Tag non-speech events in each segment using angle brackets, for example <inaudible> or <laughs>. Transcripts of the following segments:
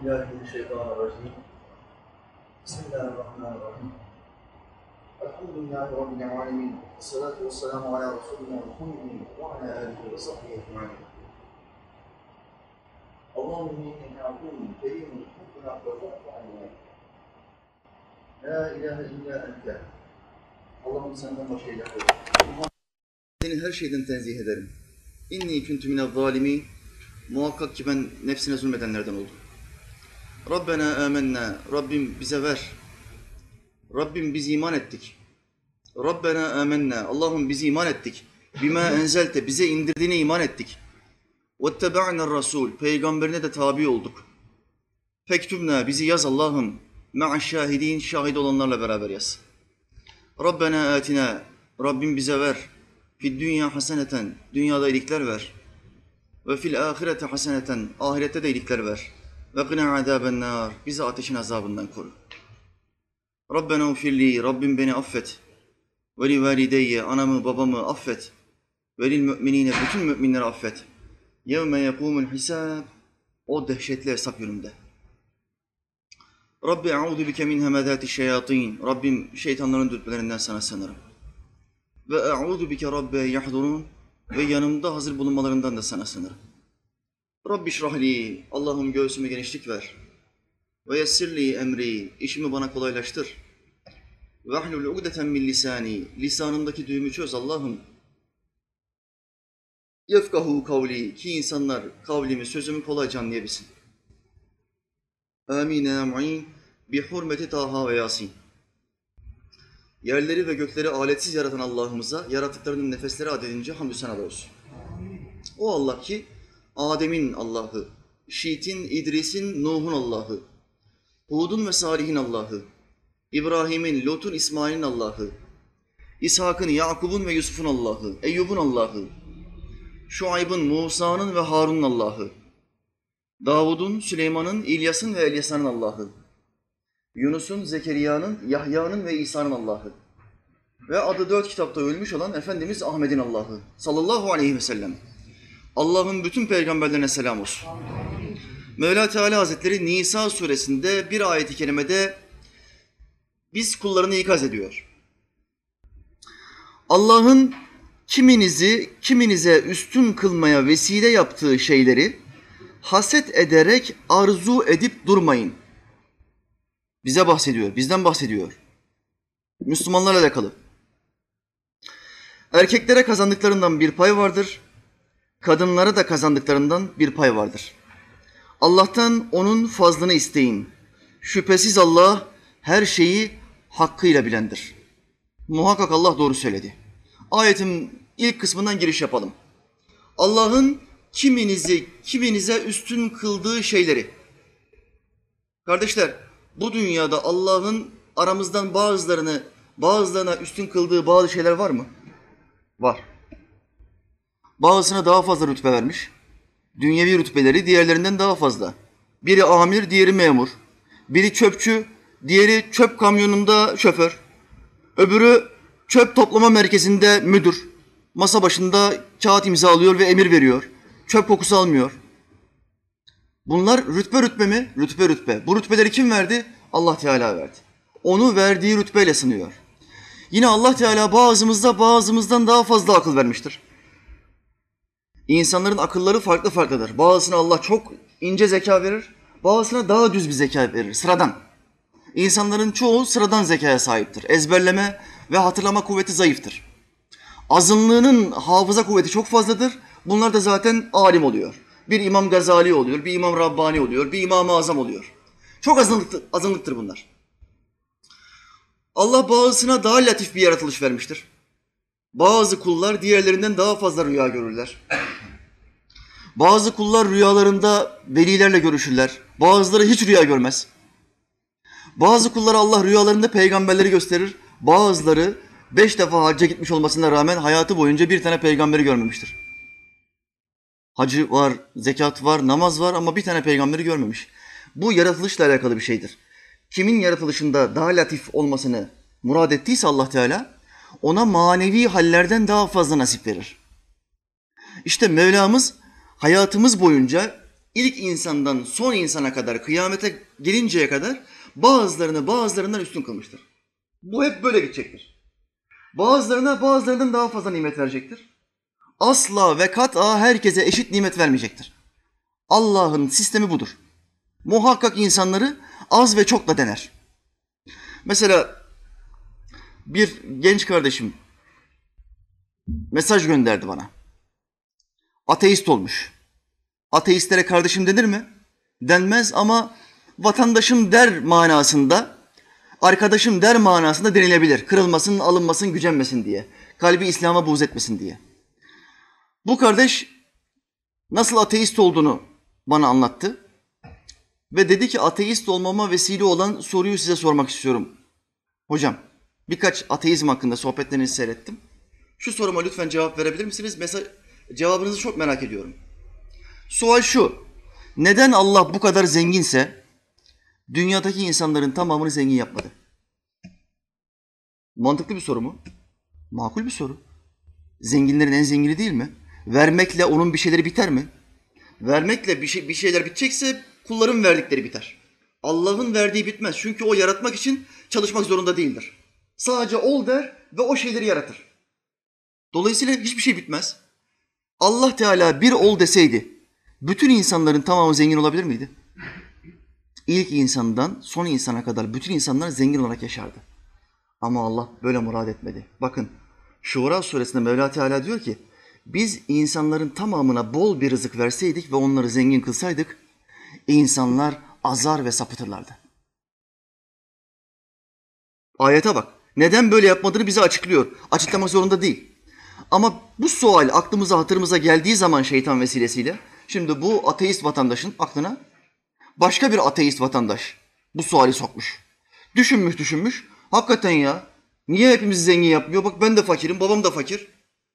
Bismillahirrahmanirrahim. Bismillahirrahmanirrahim. Elhamdülillahi Rabbil alemin. Salatu ve selamu ala Resulina Muhammedin ve ala alihi ve sahbihi ecma'in. Allahümme inni abdun kerimun hakkına kazantu aleyhi. La ilahe illa ente. Allah'ım senden başka ilah yok. Seni her şeyden tenzih ederim. İnni küntü minel zalimi. Muhakkak ki ben nefsine zulmedenlerden oldum. Rabbena amennâ. Rabbim bize ver. Rabbim biz iman ettik. Rabbena amennâ. Allah'ım biz iman ettik. Bima <laughs> enzelte. Bize indirdiğine iman ettik. Vettebe'na rasul. Peygamberine de tabi olduk. Fektubna. Bizi yaz Allah'ım. Ma'aş şahidin. Şahit olanlarla beraber yaz. Rabbena atina. Rabbim bize ver. Fid dünya haseneten. Dünyada iyilikler ver. Ve fil ahirete haseneten. Ahirette de iyilikler ver. Ve qina azaben nar. Bizi ateşin azabından koru. Rabbena ufirli. Rabbim beni affet. Ve li valideyye. Anamı babamı affet. Ve lil müminine. Bütün müminleri affet. Yevme yekumul hisab. O dehşetli hesap gününde. Rabbi a'udu bike min hemedati şeyatin. Rabbim şeytanların dürtmelerinden sana sığınırım. Ve a'udu bike rabbe yahdurun. Ve yanımda hazır bulunmalarından da sana sığınırım. Rabbi şrahli. Allah'ım göğsüme genişlik ver. Ve yessirli emri. işimi bana kolaylaştır. Ve ahlul ugdeten min lisani. Lisanımdaki düğümü çöz Allah'ım. Yefkahu kavli. Ki insanlar kavlimi, sözümü kolayca anlayabilsin. Amin ya mu'in bi hurmeti Taha ve Yasin. Yerleri ve gökleri aletsiz yaratan Allah'ımıza yaratıklarının nefesleri adedince hamdü senalar olsun. O Allah ki Adem'in Allah'ı, Şit'in, İdris'in, Nuh'un Allah'ı, Hud'un ve Salih'in Allah'ı, İbrahim'in, Lut'un, İsmail'in Allah'ı, İshak'ın, Yakub'un ve Yusuf'un Allah'ı, Eyyub'un Allah'ı, Şuayb'ın, Musa'nın ve Harun'un Allah'ı, Davud'un, Süleyman'ın, İlyas'ın ve Elyasa'nın Allah'ı, Yunus'un, Zekeriya'nın, Yahya'nın ve İsa'nın Allah'ı ve adı dört kitapta ölmüş olan Efendimiz Ahmet'in Allah'ı sallallahu aleyhi ve sellem. Allah'ın bütün peygamberlerine selam olsun. Mevla Teala Hazretleri Nisa suresinde bir ayeti kerimede biz kullarını ikaz ediyor. Allah'ın kiminizi kiminize üstün kılmaya vesile yaptığı şeyleri haset ederek arzu edip durmayın. Bize bahsediyor, bizden bahsediyor. Müslümanlarla alakalı. Erkeklere kazandıklarından bir pay vardır. Kadınlara da kazandıklarından bir pay vardır. Allah'tan onun fazlını isteyin. Şüphesiz Allah her şeyi hakkıyla bilendir. Muhakkak Allah doğru söyledi. Ayetin ilk kısmından giriş yapalım. Allah'ın kiminizi kiminize üstün kıldığı şeyleri. Kardeşler, bu dünyada Allah'ın aramızdan bazılarını bazılarına üstün kıldığı bazı şeyler var mı? Var. Bazısına daha fazla rütbe vermiş. Dünyevi rütbeleri diğerlerinden daha fazla. Biri amir, diğeri memur. Biri çöpçü, diğeri çöp kamyonunda şoför. Öbürü çöp toplama merkezinde müdür. Masa başında kağıt imzalıyor ve emir veriyor. Çöp kokusu almıyor. Bunlar rütbe rütbe mi? Rütbe rütbe. Bu rütbeleri kim verdi? Allah Teala verdi. Onu verdiği rütbeyle sınıyor. Yine Allah Teala bazımızda bazımızdan daha fazla akıl vermiştir. İnsanların akılları farklı farklıdır. Bazısına Allah çok ince zeka verir, bazısına daha düz bir zeka verir, sıradan. İnsanların çoğu sıradan zekaya sahiptir. Ezberleme ve hatırlama kuvveti zayıftır. Azınlığının hafıza kuvveti çok fazladır. Bunlar da zaten alim oluyor. Bir İmam Gazali oluyor, bir İmam Rabbani oluyor, bir İmam-ı Azam oluyor. Çok azınlıktır, azınlıktır bunlar. Allah bazısına daha latif bir yaratılış vermiştir. Bazı kullar diğerlerinden daha fazla rüya görürler. Bazı kullar rüyalarında velilerle görüşürler. Bazıları hiç rüya görmez. Bazı kullara Allah rüyalarında peygamberleri gösterir. Bazıları beş defa hacca gitmiş olmasına rağmen hayatı boyunca bir tane peygamberi görmemiştir. Hacı var, zekat var, namaz var ama bir tane peygamberi görmemiş. Bu yaratılışla alakalı bir şeydir. Kimin yaratılışında daha latif olmasını murad ettiyse Allah Teala ona manevi hallerden daha fazla nasip verir. İşte Mevlamız hayatımız boyunca ilk insandan son insana kadar, kıyamete gelinceye kadar bazılarını bazılarından üstün kılmıştır. Bu hep böyle gidecektir. Bazılarına bazılarından daha fazla nimet verecektir. Asla ve kat'a herkese eşit nimet vermeyecektir. Allah'ın sistemi budur. Muhakkak insanları az ve çokla dener. Mesela bir genç kardeşim mesaj gönderdi bana. Ateist olmuş. Ateistlere kardeşim denir mi? Denmez ama vatandaşım der manasında, arkadaşım der manasında denilebilir. Kırılmasın, alınmasın, gücenmesin diye. Kalbi İslam'a buğz etmesin diye. Bu kardeş nasıl ateist olduğunu bana anlattı. Ve dedi ki ateist olmama vesile olan soruyu size sormak istiyorum. Hocam birkaç ateizm hakkında sohbetlerinizi seyrettim. Şu soruma lütfen cevap verebilir misiniz? Mesela cevabınızı çok merak ediyorum. Sual şu. Neden Allah bu kadar zenginse dünyadaki insanların tamamını zengin yapmadı? Mantıklı bir soru mu? Makul bir soru. Zenginlerin en zengini değil mi? Vermekle onun bir şeyleri biter mi? Vermekle bir, şey, bir şeyler bitecekse kulların verdikleri biter. Allah'ın verdiği bitmez. Çünkü o yaratmak için çalışmak zorunda değildir. Sadece ol der ve o şeyleri yaratır. Dolayısıyla hiçbir şey bitmez. Allah Teala bir ol deseydi bütün insanların tamamı zengin olabilir miydi? İlk insandan son insana kadar bütün insanlar zengin olarak yaşardı. Ama Allah böyle murad etmedi. Bakın Şura suresinde Mevla Teala diyor ki biz insanların tamamına bol bir rızık verseydik ve onları zengin kılsaydık insanlar azar ve sapıtırlardı. Ayete bak. Neden böyle yapmadığını bize açıklıyor. Açıklamak zorunda değil. Ama bu sual aklımıza hatırımıza geldiği zaman şeytan vesilesiyle şimdi bu ateist vatandaşın aklına başka bir ateist vatandaş bu suali sokmuş. Düşünmüş düşünmüş. Hakikaten ya niye hepimizi zengin yapmıyor? Bak ben de fakirim babam da fakir.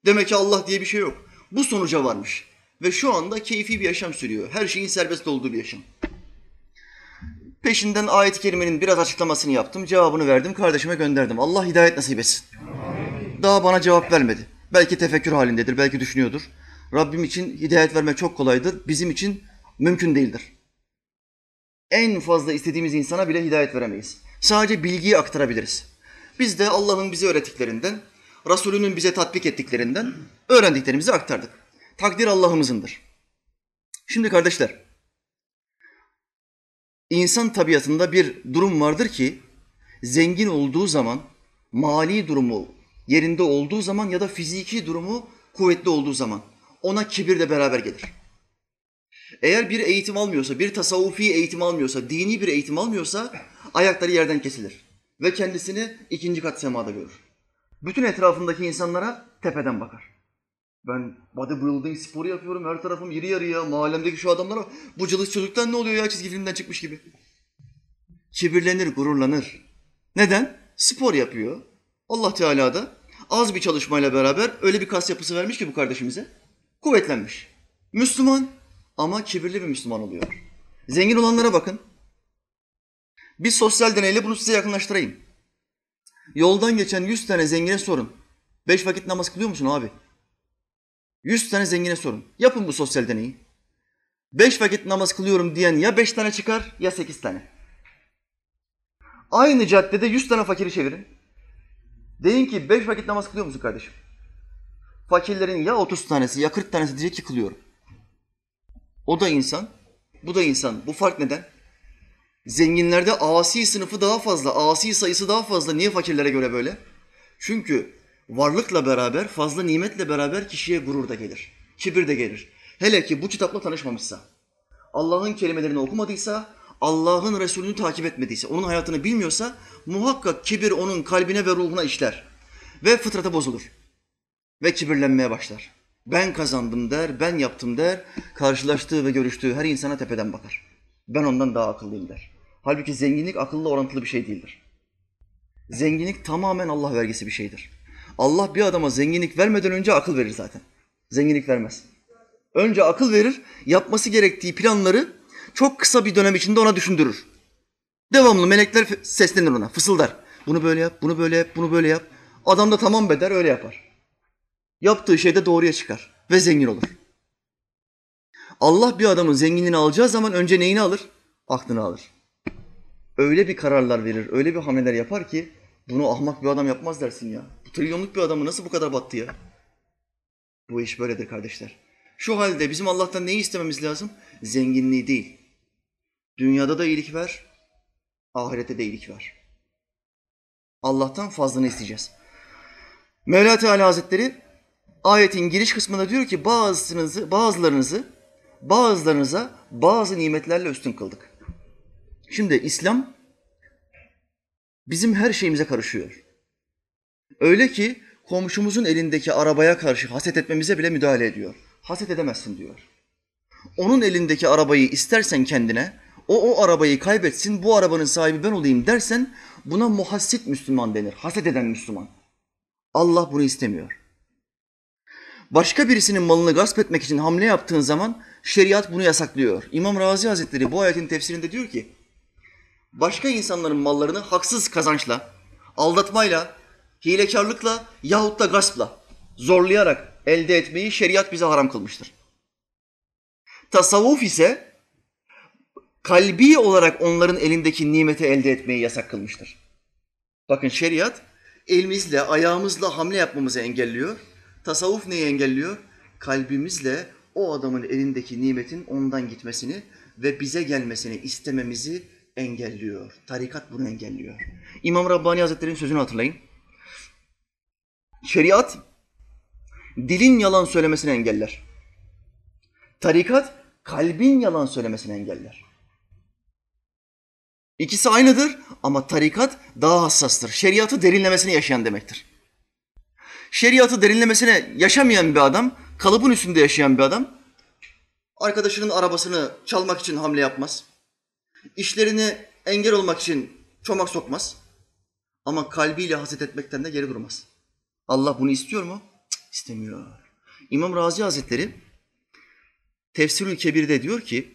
Demek ki Allah diye bir şey yok. Bu sonuca varmış. Ve şu anda keyfi bir yaşam sürüyor. Her şeyin serbest olduğu bir yaşam. Peşinden ayet-i kerimenin biraz açıklamasını yaptım. Cevabını verdim. Kardeşime gönderdim. Allah hidayet nasip etsin. Daha bana cevap vermedi. Belki tefekkür halindedir. Belki düşünüyordur. Rabbim için hidayet vermek çok kolaydır. Bizim için mümkün değildir. En fazla istediğimiz insana bile hidayet veremeyiz. Sadece bilgiyi aktarabiliriz. Biz de Allah'ın bize öğrettiklerinden, Resulünün bize tatbik ettiklerinden öğrendiklerimizi aktardık. Takdir Allah'ımızındır. Şimdi kardeşler, insan tabiatında bir durum vardır ki zengin olduğu zaman, mali durumu yerinde olduğu zaman ya da fiziki durumu kuvvetli olduğu zaman ona kibir de beraber gelir. Eğer bir eğitim almıyorsa, bir tasavvufi eğitim almıyorsa, dini bir eğitim almıyorsa ayakları yerden kesilir ve kendisini ikinci kat semada görür. Bütün etrafındaki insanlara tepeden bakar. Ben bodybuilding sporu yapıyorum, her tarafım iri yarıya, mahallemdeki şu adamlara bu cılız çocuktan ne oluyor ya çizgi filmden çıkmış gibi. Kibirlenir, gururlanır. Neden? Spor yapıyor. Allah Teala da az bir çalışmayla beraber öyle bir kas yapısı vermiş ki bu kardeşimize. Kuvvetlenmiş. Müslüman ama kibirli bir Müslüman oluyor. Zengin olanlara bakın. Bir sosyal deneyle bunu size yakınlaştırayım. Yoldan geçen yüz tane zengine sorun. Beş vakit namaz kılıyor musun abi? Yüz tane zengine sorun. Yapın bu sosyal deneyi. Beş vakit namaz kılıyorum diyen ya beş tane çıkar ya sekiz tane. Aynı caddede yüz tane fakiri çevirin. Deyin ki beş vakit namaz kılıyor musun kardeşim? Fakirlerin ya otuz tanesi ya kırk tanesi diyecek ki kılıyorum. O da insan, bu da insan. Bu fark neden? Zenginlerde asi sınıfı daha fazla, asi sayısı daha fazla. Niye fakirlere göre böyle? Çünkü varlıkla beraber, fazla nimetle beraber kişiye gurur da gelir. Kibir de gelir. Hele ki bu kitapla tanışmamışsa, Allah'ın kelimelerini okumadıysa, Allah'ın Resulünü takip etmediyse, onun hayatını bilmiyorsa muhakkak kibir onun kalbine ve ruhuna işler. Ve fıtratı bozulur. Ve kibirlenmeye başlar. Ben kazandım der, ben yaptım der. Karşılaştığı ve görüştüğü her insana tepeden bakar. Ben ondan daha akıllıyım der. Halbuki zenginlik akılla orantılı bir şey değildir. Zenginlik tamamen Allah vergisi bir şeydir. Allah bir adama zenginlik vermeden önce akıl verir zaten. Zenginlik vermez. Önce akıl verir, yapması gerektiği planları çok kısa bir dönem içinde ona düşündürür. Devamlı melekler seslenir ona, fısıldar. Bunu böyle yap, bunu böyle yap, bunu böyle yap. Adam da tamam beder, öyle yapar. Yaptığı şey de doğruya çıkar ve zengin olur. Allah bir adamın zenginliğini alacağı zaman önce neyini alır? Aklını alır. Öyle bir kararlar verir, öyle bir hamleler yapar ki bunu ahmak bir adam yapmaz dersin ya. Trilyonluk bir adamı nasıl bu kadar battı ya? Bu iş böyledir kardeşler. Şu halde bizim Allah'tan neyi istememiz lazım? Zenginliği değil. Dünyada da iyilik ver, ahirette de iyilik ver. Allah'tan fazlını isteyeceğiz. Mevla Teala Hazretleri ayetin giriş kısmında diyor ki bazınızı, bazılarınızı bazılarınıza bazı nimetlerle üstün kıldık. Şimdi İslam bizim her şeyimize karışıyor. Öyle ki komşumuzun elindeki arabaya karşı haset etmemize bile müdahale ediyor. Haset edemezsin diyor. Onun elindeki arabayı istersen kendine, o o arabayı kaybetsin, bu arabanın sahibi ben olayım dersen buna muhassit Müslüman denir. Haset eden Müslüman. Allah bunu istemiyor. Başka birisinin malını gasp etmek için hamle yaptığın zaman şeriat bunu yasaklıyor. İmam Razi Hazretleri bu ayetin tefsirinde diyor ki, başka insanların mallarını haksız kazançla, aldatmayla, hilekarlıkla yahut da gaspla, zorlayarak elde etmeyi şeriat bize haram kılmıştır. Tasavvuf ise kalbi olarak onların elindeki nimeti elde etmeyi yasak kılmıştır. Bakın şeriat elimizle, ayağımızla hamle yapmamızı engelliyor. Tasavvuf neyi engelliyor? Kalbimizle o adamın elindeki nimetin ondan gitmesini ve bize gelmesini istememizi engelliyor. Tarikat bunu engelliyor. İmam Rabbani Hazretleri'nin sözünü hatırlayın. Şeriat dilin yalan söylemesini engeller. Tarikat kalbin yalan söylemesini engeller. İkisi aynıdır ama tarikat daha hassastır. Şeriatı derinlemesine yaşayan demektir. Şeriatı derinlemesine yaşamayan bir adam, kalıbın üstünde yaşayan bir adam, arkadaşının arabasını çalmak için hamle yapmaz. İşlerini engel olmak için çomak sokmaz. Ama kalbiyle haset etmekten de geri durmaz. Allah bunu istiyor mu? Cık, istemiyor. İmam Razi Hazretleri Tefsirül Kebir'de diyor ki,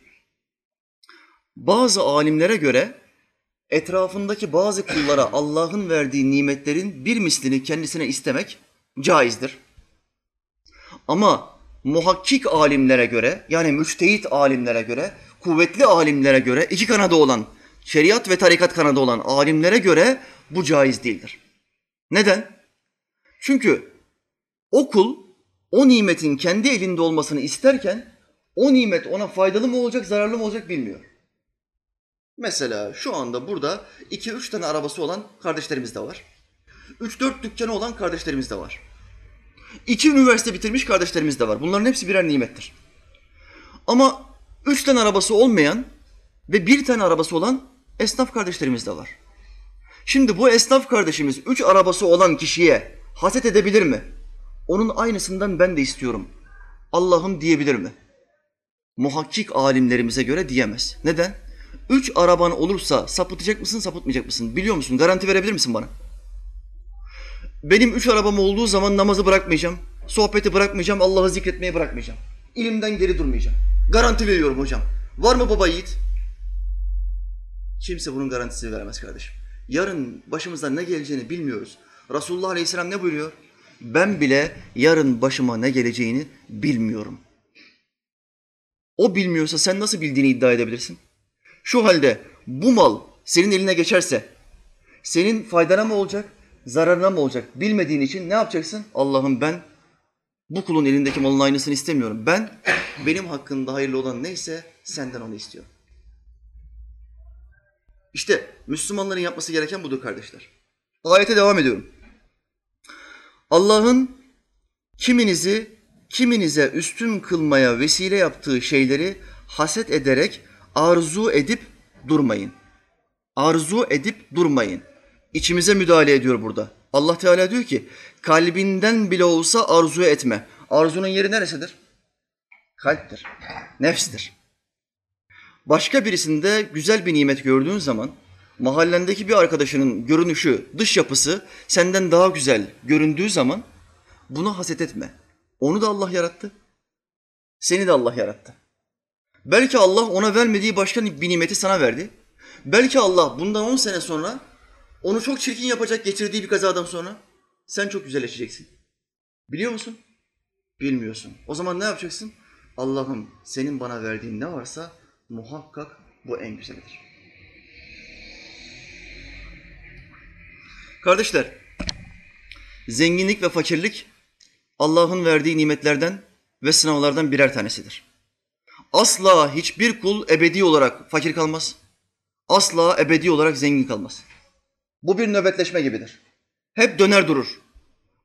bazı alimlere göre etrafındaki bazı kullara Allah'ın verdiği nimetlerin bir mislini kendisine istemek caizdir. Ama muhakkik alimlere göre yani müçtehit alimlere göre, kuvvetli alimlere göre, iki kanadı olan, şeriat ve tarikat kanadı olan alimlere göre bu caiz değildir. Neden? Çünkü o kul o nimetin kendi elinde olmasını isterken o nimet ona faydalı mı olacak, zararlı mı olacak bilmiyor. Mesela şu anda burada iki üç tane arabası olan kardeşlerimiz de var. Üç dört dükkanı olan kardeşlerimiz de var. İki üniversite bitirmiş kardeşlerimiz de var. Bunların hepsi birer nimettir. Ama üç tane arabası olmayan ve bir tane arabası olan esnaf kardeşlerimiz de var. Şimdi bu esnaf kardeşimiz üç arabası olan kişiye haset edebilir mi? Onun aynısından ben de istiyorum. Allah'ım diyebilir mi? Muhakkik alimlerimize göre diyemez. Neden? Üç araban olursa sapıtacak mısın, sapıtmayacak mısın? Biliyor musun? Garanti verebilir misin bana? Benim üç arabam olduğu zaman namazı bırakmayacağım, sohbeti bırakmayacağım, Allah'ı zikretmeyi bırakmayacağım. İlimden geri durmayacağım. Garanti veriyorum hocam. Var mı baba yiğit? Kimse bunun garantisini veremez kardeşim. Yarın başımıza ne geleceğini bilmiyoruz. Resulullah Aleyhisselam ne buyuruyor? Ben bile yarın başıma ne geleceğini bilmiyorum. O bilmiyorsa sen nasıl bildiğini iddia edebilirsin? Şu halde bu mal senin eline geçerse senin faydana mı olacak, zararına mı olacak bilmediğin için ne yapacaksın? Allah'ım ben bu kulun elindeki malın aynısını istemiyorum. Ben benim hakkında hayırlı olan neyse senden onu istiyorum. İşte Müslümanların yapması gereken budur kardeşler. Ayete devam ediyorum. Allah'ın kiminizi kiminize üstün kılmaya vesile yaptığı şeyleri haset ederek arzu edip durmayın. Arzu edip durmayın. İçimize müdahale ediyor burada. Allah Teala diyor ki kalbinden bile olsa arzu etme. Arzunun yeri neresidir? Kalptir, nefstir. Başka birisinde güzel bir nimet gördüğün zaman mahallendeki bir arkadaşının görünüşü, dış yapısı senden daha güzel göründüğü zaman bunu haset etme. Onu da Allah yarattı. Seni de Allah yarattı. Belki Allah ona vermediği başka bir nimeti sana verdi. Belki Allah bundan 10 sene sonra onu çok çirkin yapacak geçirdiği bir kazadan sonra sen çok güzelleşeceksin. Biliyor musun? Bilmiyorsun. O zaman ne yapacaksın? Allah'ım senin bana verdiğin ne varsa muhakkak bu en güzelidir. Kardeşler, zenginlik ve fakirlik Allah'ın verdiği nimetlerden ve sınavlardan birer tanesidir. Asla hiçbir kul ebedi olarak fakir kalmaz. Asla ebedi olarak zengin kalmaz. Bu bir nöbetleşme gibidir. Hep döner durur.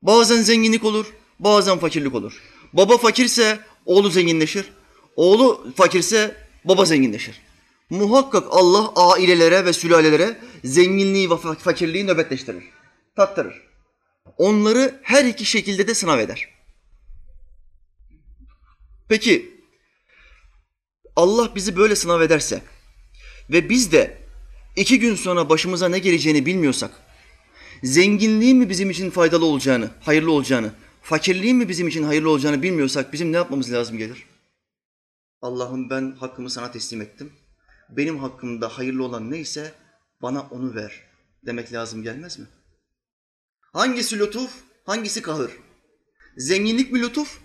Bazen zenginlik olur, bazen fakirlik olur. Baba fakirse oğlu zenginleşir. Oğlu fakirse baba zenginleşir. Muhakkak Allah ailelere ve sülalelere zenginliği ve fakirliği nöbetleştirir, tattırır. Onları her iki şekilde de sınav eder. Peki Allah bizi böyle sınav ederse ve biz de iki gün sonra başımıza ne geleceğini bilmiyorsak, zenginliğin mi bizim için faydalı olacağını, hayırlı olacağını, fakirliğin mi bizim için hayırlı olacağını bilmiyorsak bizim ne yapmamız lazım gelir? Allah'ım ben hakkımı sana teslim ettim. Benim hakkımda hayırlı olan neyse bana onu ver demek lazım gelmez mi? Hangisi lütuf, hangisi kahır? Zenginlik mi lütuf,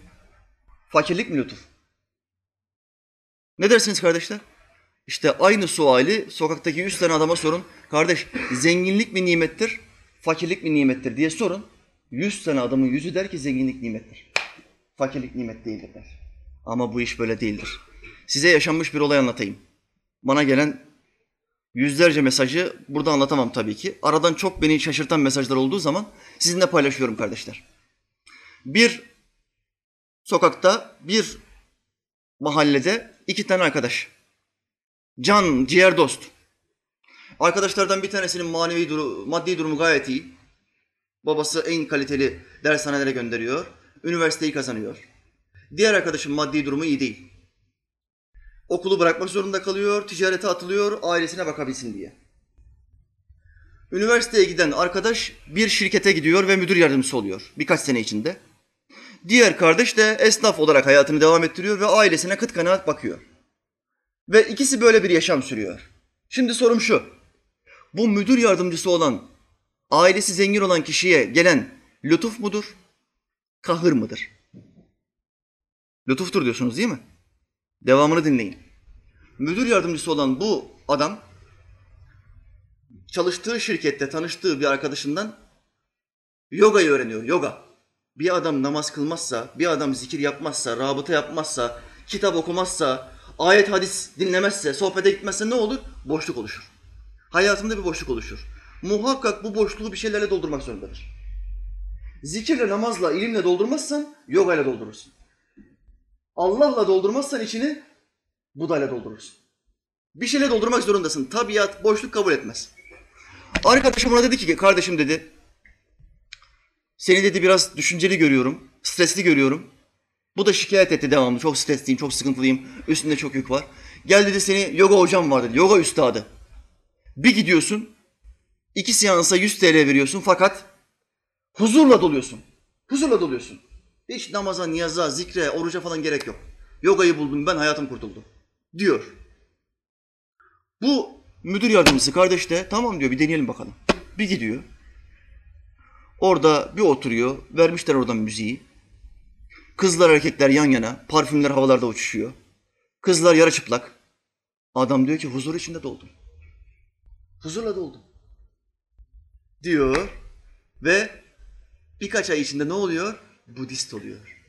fakirlik mi lütuf? Ne dersiniz kardeşler? İşte aynı suali sokaktaki yüz tane adama sorun. Kardeş zenginlik mi nimettir, fakirlik mi nimettir diye sorun. Yüz tane adamın yüzü der ki zenginlik nimettir. Fakirlik nimet değildir der. Ama bu iş böyle değildir. Size yaşanmış bir olay anlatayım. Bana gelen yüzlerce mesajı burada anlatamam tabii ki. Aradan çok beni şaşırtan mesajlar olduğu zaman sizinle paylaşıyorum kardeşler. Bir sokakta, bir mahallede iki tane arkadaş. Can, ciğer dost. Arkadaşlardan bir tanesinin manevi duru, maddi durumu gayet iyi. Babası en kaliteli dershanelere gönderiyor. Üniversiteyi kazanıyor. Diğer arkadaşın maddi durumu iyi değil. Okulu bırakmak zorunda kalıyor, ticarete atılıyor, ailesine bakabilsin diye. Üniversiteye giden arkadaş bir şirkete gidiyor ve müdür yardımcısı oluyor birkaç sene içinde. Diğer kardeş de esnaf olarak hayatını devam ettiriyor ve ailesine kıt kanaat bakıyor. Ve ikisi böyle bir yaşam sürüyor. Şimdi sorum şu. Bu müdür yardımcısı olan, ailesi zengin olan kişiye gelen lütuf mudur? Kahır mıdır? Lütuftur diyorsunuz değil mi? Devamını dinleyin. Müdür yardımcısı olan bu adam çalıştığı şirkette tanıştığı bir arkadaşından yogayı öğreniyor. Yoga. Bir adam namaz kılmazsa, bir adam zikir yapmazsa, rabıta yapmazsa, kitap okumazsa, ayet hadis dinlemezse, sohbete gitmezse ne olur? Boşluk oluşur. Hayatında bir boşluk oluşur. Muhakkak bu boşluğu bir şeylerle doldurmak zorundadır. Zikirle, namazla, ilimle doldurmazsan yoga ile doldurursun. Allah'la doldurmazsan içini Buda'yla doldurursun. Bir şeyle doldurmak zorundasın. Tabiat boşluk kabul etmez. Arkadaşım ona dedi ki kardeşim dedi seni dedi biraz düşünceli görüyorum, stresli görüyorum. Bu da şikayet etti devamlı. Çok stresliyim, çok sıkıntılıyım. Üstünde çok yük var. Gel dedi seni yoga hocam var dedi. Yoga üstadı. Bir gidiyorsun. iki seansa 100 TL veriyorsun fakat huzurla doluyorsun. Huzurla doluyorsun. Hiç namaza, niyaza, zikre, oruca falan gerek yok. Yogayı buldum ben, hayatım kurtuldu. Diyor. Bu müdür yardımcısı kardeş de tamam diyor bir deneyelim bakalım. Bir gidiyor. Orada bir oturuyor. Vermişler oradan müziği. Kızlar erkekler yan yana. Parfümler havalarda uçuşuyor. Kızlar yarı çıplak. Adam diyor ki huzur içinde doldum. Huzurla doldum. Diyor ve birkaç ay içinde ne oluyor? Budist oluyor.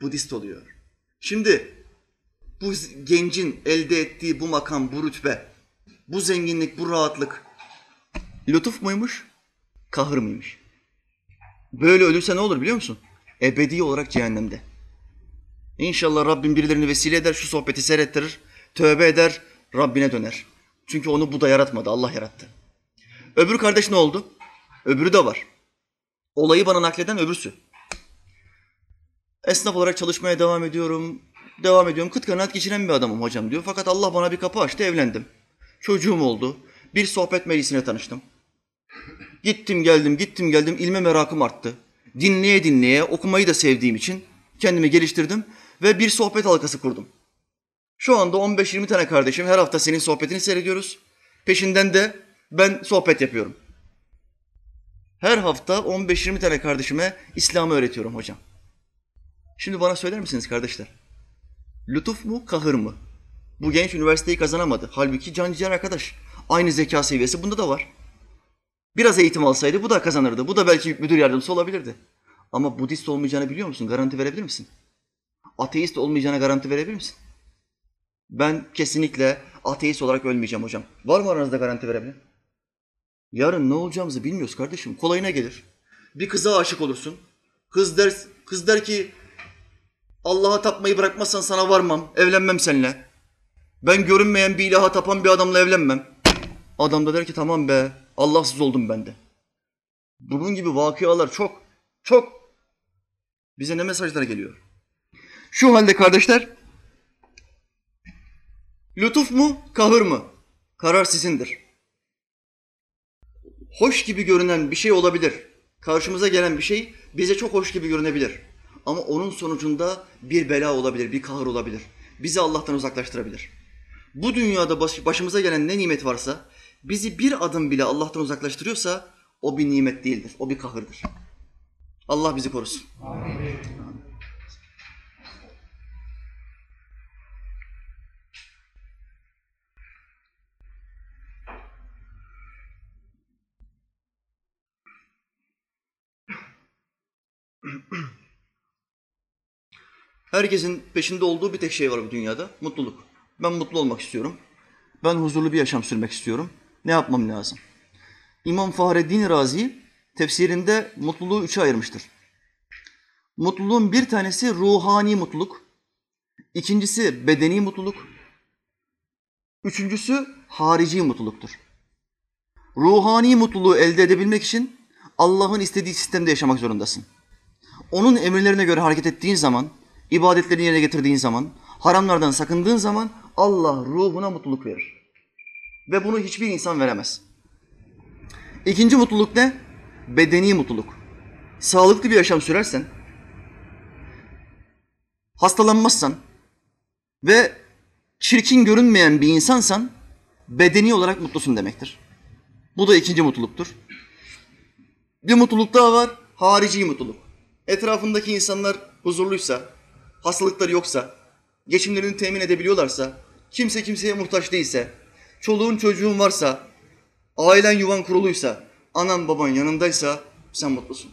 Budist oluyor. Şimdi bu gencin elde ettiği bu makam, bu rütbe, bu zenginlik, bu rahatlık lütuf muymuş, kahır mıymış? Böyle ölürse ne olur biliyor musun? Ebedi olarak cehennemde. İnşallah Rabbim birilerini vesile eder, şu sohbeti seyrettirir, tövbe eder, Rabbine döner. Çünkü onu bu da yaratmadı, Allah yarattı. Öbür kardeş ne oldu? Öbürü de var. Olayı bana nakleden öbürsü. Esnaf olarak çalışmaya devam ediyorum. Devam ediyorum. Kıt kanaat geçiren bir adamım hocam diyor. Fakat Allah bana bir kapı açtı, evlendim. Çocuğum oldu. Bir sohbet meclisine tanıştım. Gittim geldim, gittim geldim. İlme merakım arttı. Dinleye dinleye, okumayı da sevdiğim için kendimi geliştirdim ve bir sohbet halkası kurdum. Şu anda 15-20 tane kardeşim her hafta senin sohbetini seyrediyoruz. Peşinden de ben sohbet yapıyorum. Her hafta 15-20 tane kardeşime İslam'ı öğretiyorum hocam. Şimdi bana söyler misiniz kardeşler? Lütuf mu, kahır mı? Bu genç üniversiteyi kazanamadı. Halbuki can ciğer arkadaş. Aynı zeka seviyesi bunda da var. Biraz eğitim alsaydı bu da kazanırdı. Bu da belki müdür yardımcısı olabilirdi. Ama Budist olmayacağını biliyor musun? Garanti verebilir misin? Ateist olmayacağına garanti verebilir misin? Ben kesinlikle ateist olarak ölmeyeceğim hocam. Var mı aranızda garanti verebilen? Yarın ne olacağımızı bilmiyoruz kardeşim. Kolayına gelir. Bir kıza aşık olursun. Kız der, kız der ki Allah'a tapmayı bırakmazsan sana varmam, evlenmem seninle. Ben görünmeyen bir ilaha tapan bir adamla evlenmem. Adam da der ki tamam be, Allahsız oldum ben de. Bunun gibi vakıalar çok, çok. Bize ne mesajlar geliyor? Şu halde kardeşler, lütuf mu, kahır mı? Karar sizindir. Hoş gibi görünen bir şey olabilir. Karşımıza gelen bir şey bize çok hoş gibi görünebilir. Ama onun sonucunda bir bela olabilir, bir kahır olabilir. Bizi Allah'tan uzaklaştırabilir. Bu dünyada baş- başımıza gelen ne nimet varsa, bizi bir adım bile Allah'tan uzaklaştırıyorsa o bir nimet değildir, o bir kahırdır. Allah bizi korusun. <clears throat> Herkesin peşinde olduğu bir tek şey var bu dünyada. Mutluluk. Ben mutlu olmak istiyorum. Ben huzurlu bir yaşam sürmek istiyorum. Ne yapmam lazım? İmam Fahreddin Razi tefsirinde mutluluğu üçe ayırmıştır. Mutluluğun bir tanesi ruhani mutluluk. ikincisi bedeni mutluluk. Üçüncüsü harici mutluluktur. Ruhani mutluluğu elde edebilmek için Allah'ın istediği sistemde yaşamak zorundasın. Onun emirlerine göre hareket ettiğin zaman, ibadetlerini yerine getirdiğin zaman, haramlardan sakındığın zaman Allah ruhuna mutluluk verir. Ve bunu hiçbir insan veremez. İkinci mutluluk ne? Bedeni mutluluk. Sağlıklı bir yaşam sürersen, hastalanmazsan ve çirkin görünmeyen bir insansan bedeni olarak mutlusun demektir. Bu da ikinci mutluluktur. Bir mutluluk daha var, harici mutluluk. Etrafındaki insanlar huzurluysa, hastalıkları yoksa, geçimlerini temin edebiliyorlarsa, kimse kimseye muhtaç değilse, çoluğun çocuğun varsa, ailen yuvan kuruluysa, anan baban yanındaysa sen mutlusun.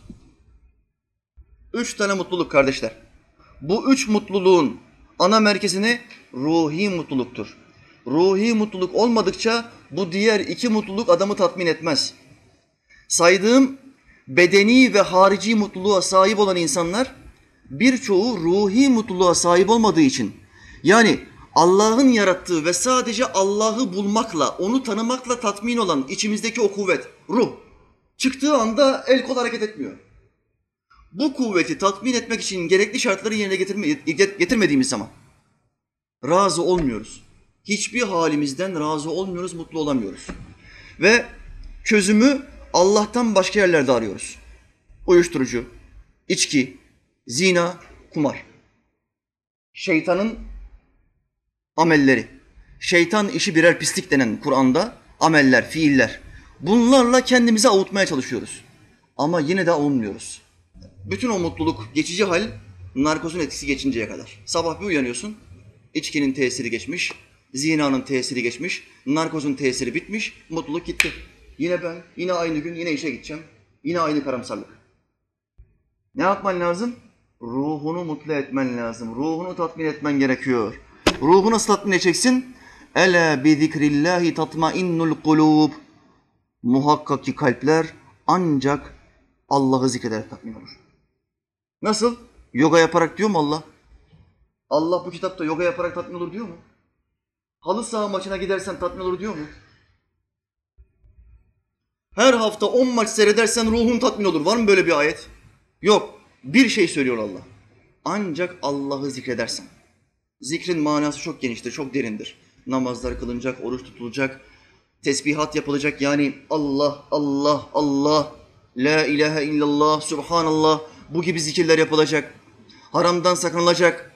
Üç tane mutluluk kardeşler. Bu üç mutluluğun ana merkezini ruhi mutluluktur. Ruhi mutluluk olmadıkça bu diğer iki mutluluk adamı tatmin etmez. Saydığım bedeni ve harici mutluluğa sahip olan insanlar birçoğu ruhi mutluluğa sahip olmadığı için yani Allah'ın yarattığı ve sadece Allah'ı bulmakla, onu tanımakla tatmin olan içimizdeki o kuvvet, ruh çıktığı anda el kol hareket etmiyor. Bu kuvveti tatmin etmek için gerekli şartları yerine getirme- getirmediğimiz zaman razı olmuyoruz. Hiçbir halimizden razı olmuyoruz, mutlu olamıyoruz. Ve çözümü Allah'tan başka yerlerde arıyoruz. Uyuşturucu, içki, zina, kumar. Şeytanın amelleri. Şeytan işi birer pislik denen Kur'an'da ameller, fiiller. Bunlarla kendimizi avutmaya çalışıyoruz. Ama yine de avunmuyoruz. Bütün o mutluluk geçici hal narkozun etkisi geçinceye kadar. Sabah bir uyanıyorsun, içkinin tesiri geçmiş, zinanın tesiri geçmiş, narkozun tesiri bitmiş, mutluluk gitti. Yine ben, yine aynı gün, yine işe gideceğim. Yine aynı karamsarlık. Ne yapman lazım? Ruhunu mutlu etmen lazım. Ruhunu tatmin etmen gerekiyor. Ruhunu nasıl tatmin edeceksin? Ela bi zikrillahi tatmainnul kulub. Muhakkak ki kalpler ancak Allah'ı zikrederek tatmin olur. Nasıl? Yoga yaparak diyor mu Allah? Allah bu kitapta yoga yaparak tatmin olur diyor mu? Halı saha maçına gidersen tatmin olur diyor mu? Her hafta 10 maç seyredersen ruhun tatmin olur. Var mı böyle bir ayet? Yok. Bir şey söylüyor Allah. Ancak Allah'ı zikredersen. Zikrin manası çok geniştir, çok derindir. Namazlar kılınacak, oruç tutulacak, tesbihat yapılacak. Yani Allah, Allah, Allah, La ilahe illallah, Subhanallah bu gibi zikirler yapılacak. Haramdan sakınılacak.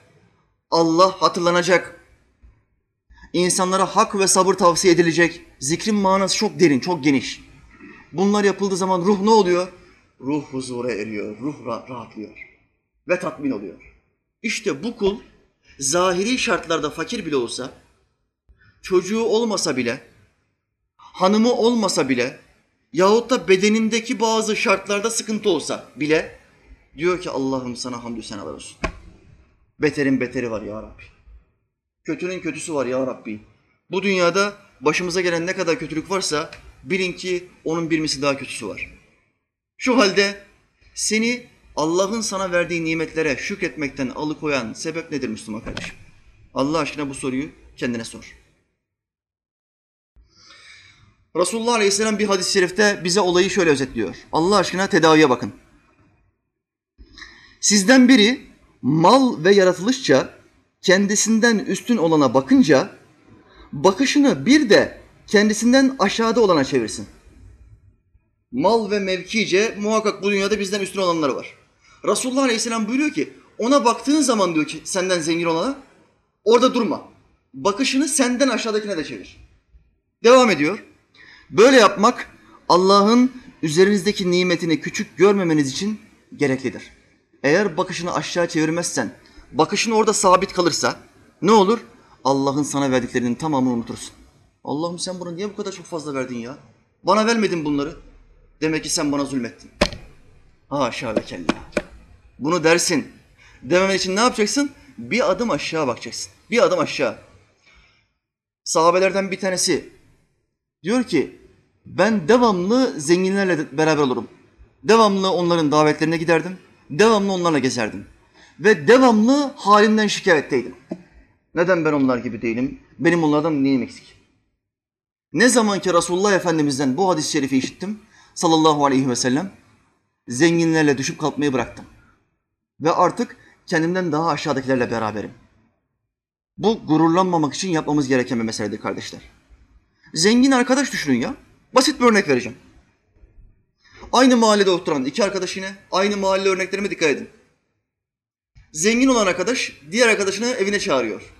Allah hatırlanacak. İnsanlara hak ve sabır tavsiye edilecek. Zikrin manası çok derin, çok geniş. Bunlar yapıldığı zaman ruh ne oluyor? Ruh huzura eriyor, ruh ra- rahatlıyor ve tatmin oluyor. İşte bu kul zahiri şartlarda fakir bile olsa, çocuğu olmasa bile, hanımı olmasa bile yahut da bedenindeki bazı şartlarda sıkıntı olsa bile diyor ki Allah'ım sana hamdü senalar olsun. Beterin beteri var ya Rabbi. Kötünün kötüsü var ya Rabbi. Bu dünyada başımıza gelen ne kadar kötülük varsa bilin ki onun bir misli daha kötüsü var. Şu halde seni Allah'ın sana verdiği nimetlere şükretmekten alıkoyan sebep nedir Müslüman kardeşim? Allah aşkına bu soruyu kendine sor. Resulullah Aleyhisselam bir hadis-i şerifte bize olayı şöyle özetliyor. Allah aşkına tedaviye bakın. Sizden biri mal ve yaratılışça kendisinden üstün olana bakınca bakışını bir de kendisinden aşağıda olana çevirsin. Mal ve mevkice muhakkak bu dünyada bizden üstün olanlar var. Resulullah Aleyhisselam buyuruyor ki ona baktığın zaman diyor ki senden zengin olana orada durma. Bakışını senden aşağıdakine de çevir. Devam ediyor. Böyle yapmak Allah'ın üzerinizdeki nimetini küçük görmemeniz için gereklidir. Eğer bakışını aşağı çevirmezsen, bakışın orada sabit kalırsa ne olur? Allah'ın sana verdiklerinin tamamını unutursun. Allah'ım sen buna niye bu kadar çok fazla verdin ya? Bana vermedin bunları. Demek ki sen bana zulmettin. Haşa ve kella. Bunu dersin. Dememen için ne yapacaksın? Bir adım aşağı bakacaksın. Bir adım aşağı. Sahabelerden bir tanesi diyor ki ben devamlı zenginlerle beraber olurum. Devamlı onların davetlerine giderdim. Devamlı onlarla gezerdim. Ve devamlı halinden şikayetteydim. Neden ben onlar gibi değilim? Benim onlardan neyim eksik? Ne zaman ki Resulullah Efendimiz'den bu hadis-i şerifi işittim sallallahu aleyhi ve sellem zenginlerle düşüp kalkmayı bıraktım. Ve artık kendimden daha aşağıdakilerle beraberim. Bu gururlanmamak için yapmamız gereken bir meseledir kardeşler. Zengin arkadaş düşünün ya. Basit bir örnek vereceğim. Aynı mahallede oturan iki arkadaş yine. Aynı mahalle örneklerime dikkat edin. Zengin olan arkadaş diğer arkadaşını evine çağırıyor.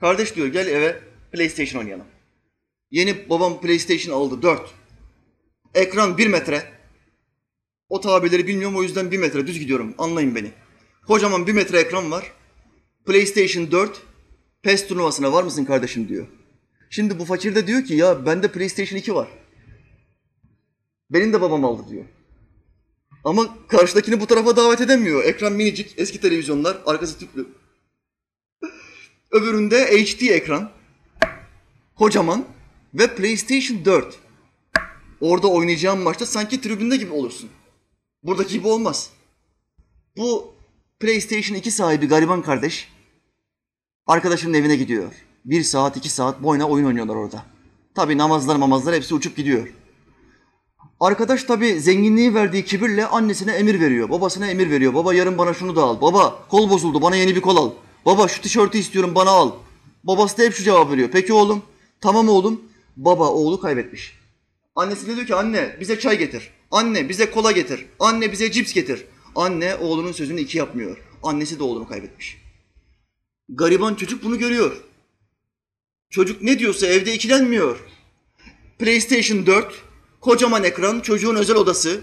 Kardeş diyor gel eve PlayStation oynayalım. Yeni babam PlayStation aldı 4. Ekran 1 metre. O tabirleri bilmiyorum o yüzden 1 metre düz gidiyorum anlayın beni. Kocaman 1 metre ekran var. PlayStation 4 PES turnuvasına var mısın kardeşim diyor. Şimdi bu fakir de diyor ki ya bende PlayStation 2 var. Benim de babam aldı diyor. Ama karşıdakini bu tarafa davet edemiyor. Ekran minicik, eski televizyonlar, arkası tüplü. Öbüründe HD ekran. Kocaman ve PlayStation 4. Orada oynayacağın maçta sanki tribünde gibi olursun. Buradaki gibi olmaz. Bu PlayStation 2 sahibi gariban kardeş arkadaşının evine gidiyor. Bir saat, iki saat boyuna oyun oynuyorlar orada. Tabi namazlar mamazlar hepsi uçup gidiyor. Arkadaş tabi zenginliği verdiği kibirle annesine emir veriyor. Babasına emir veriyor. Baba yarın bana şunu da al. Baba kol bozuldu bana yeni bir kol al. Baba şu tişörtü istiyorum bana al. Babası da hep şu cevap veriyor. Peki oğlum. Tamam oğlum. Baba oğlu kaybetmiş. Annesi de diyor ki anne bize çay getir. Anne bize kola getir. Anne bize cips getir. Anne oğlunun sözünü iki yapmıyor. Annesi de oğlunu kaybetmiş. Gariban çocuk bunu görüyor. Çocuk ne diyorsa evde ikilenmiyor. PlayStation 4, kocaman ekran, çocuğun özel odası.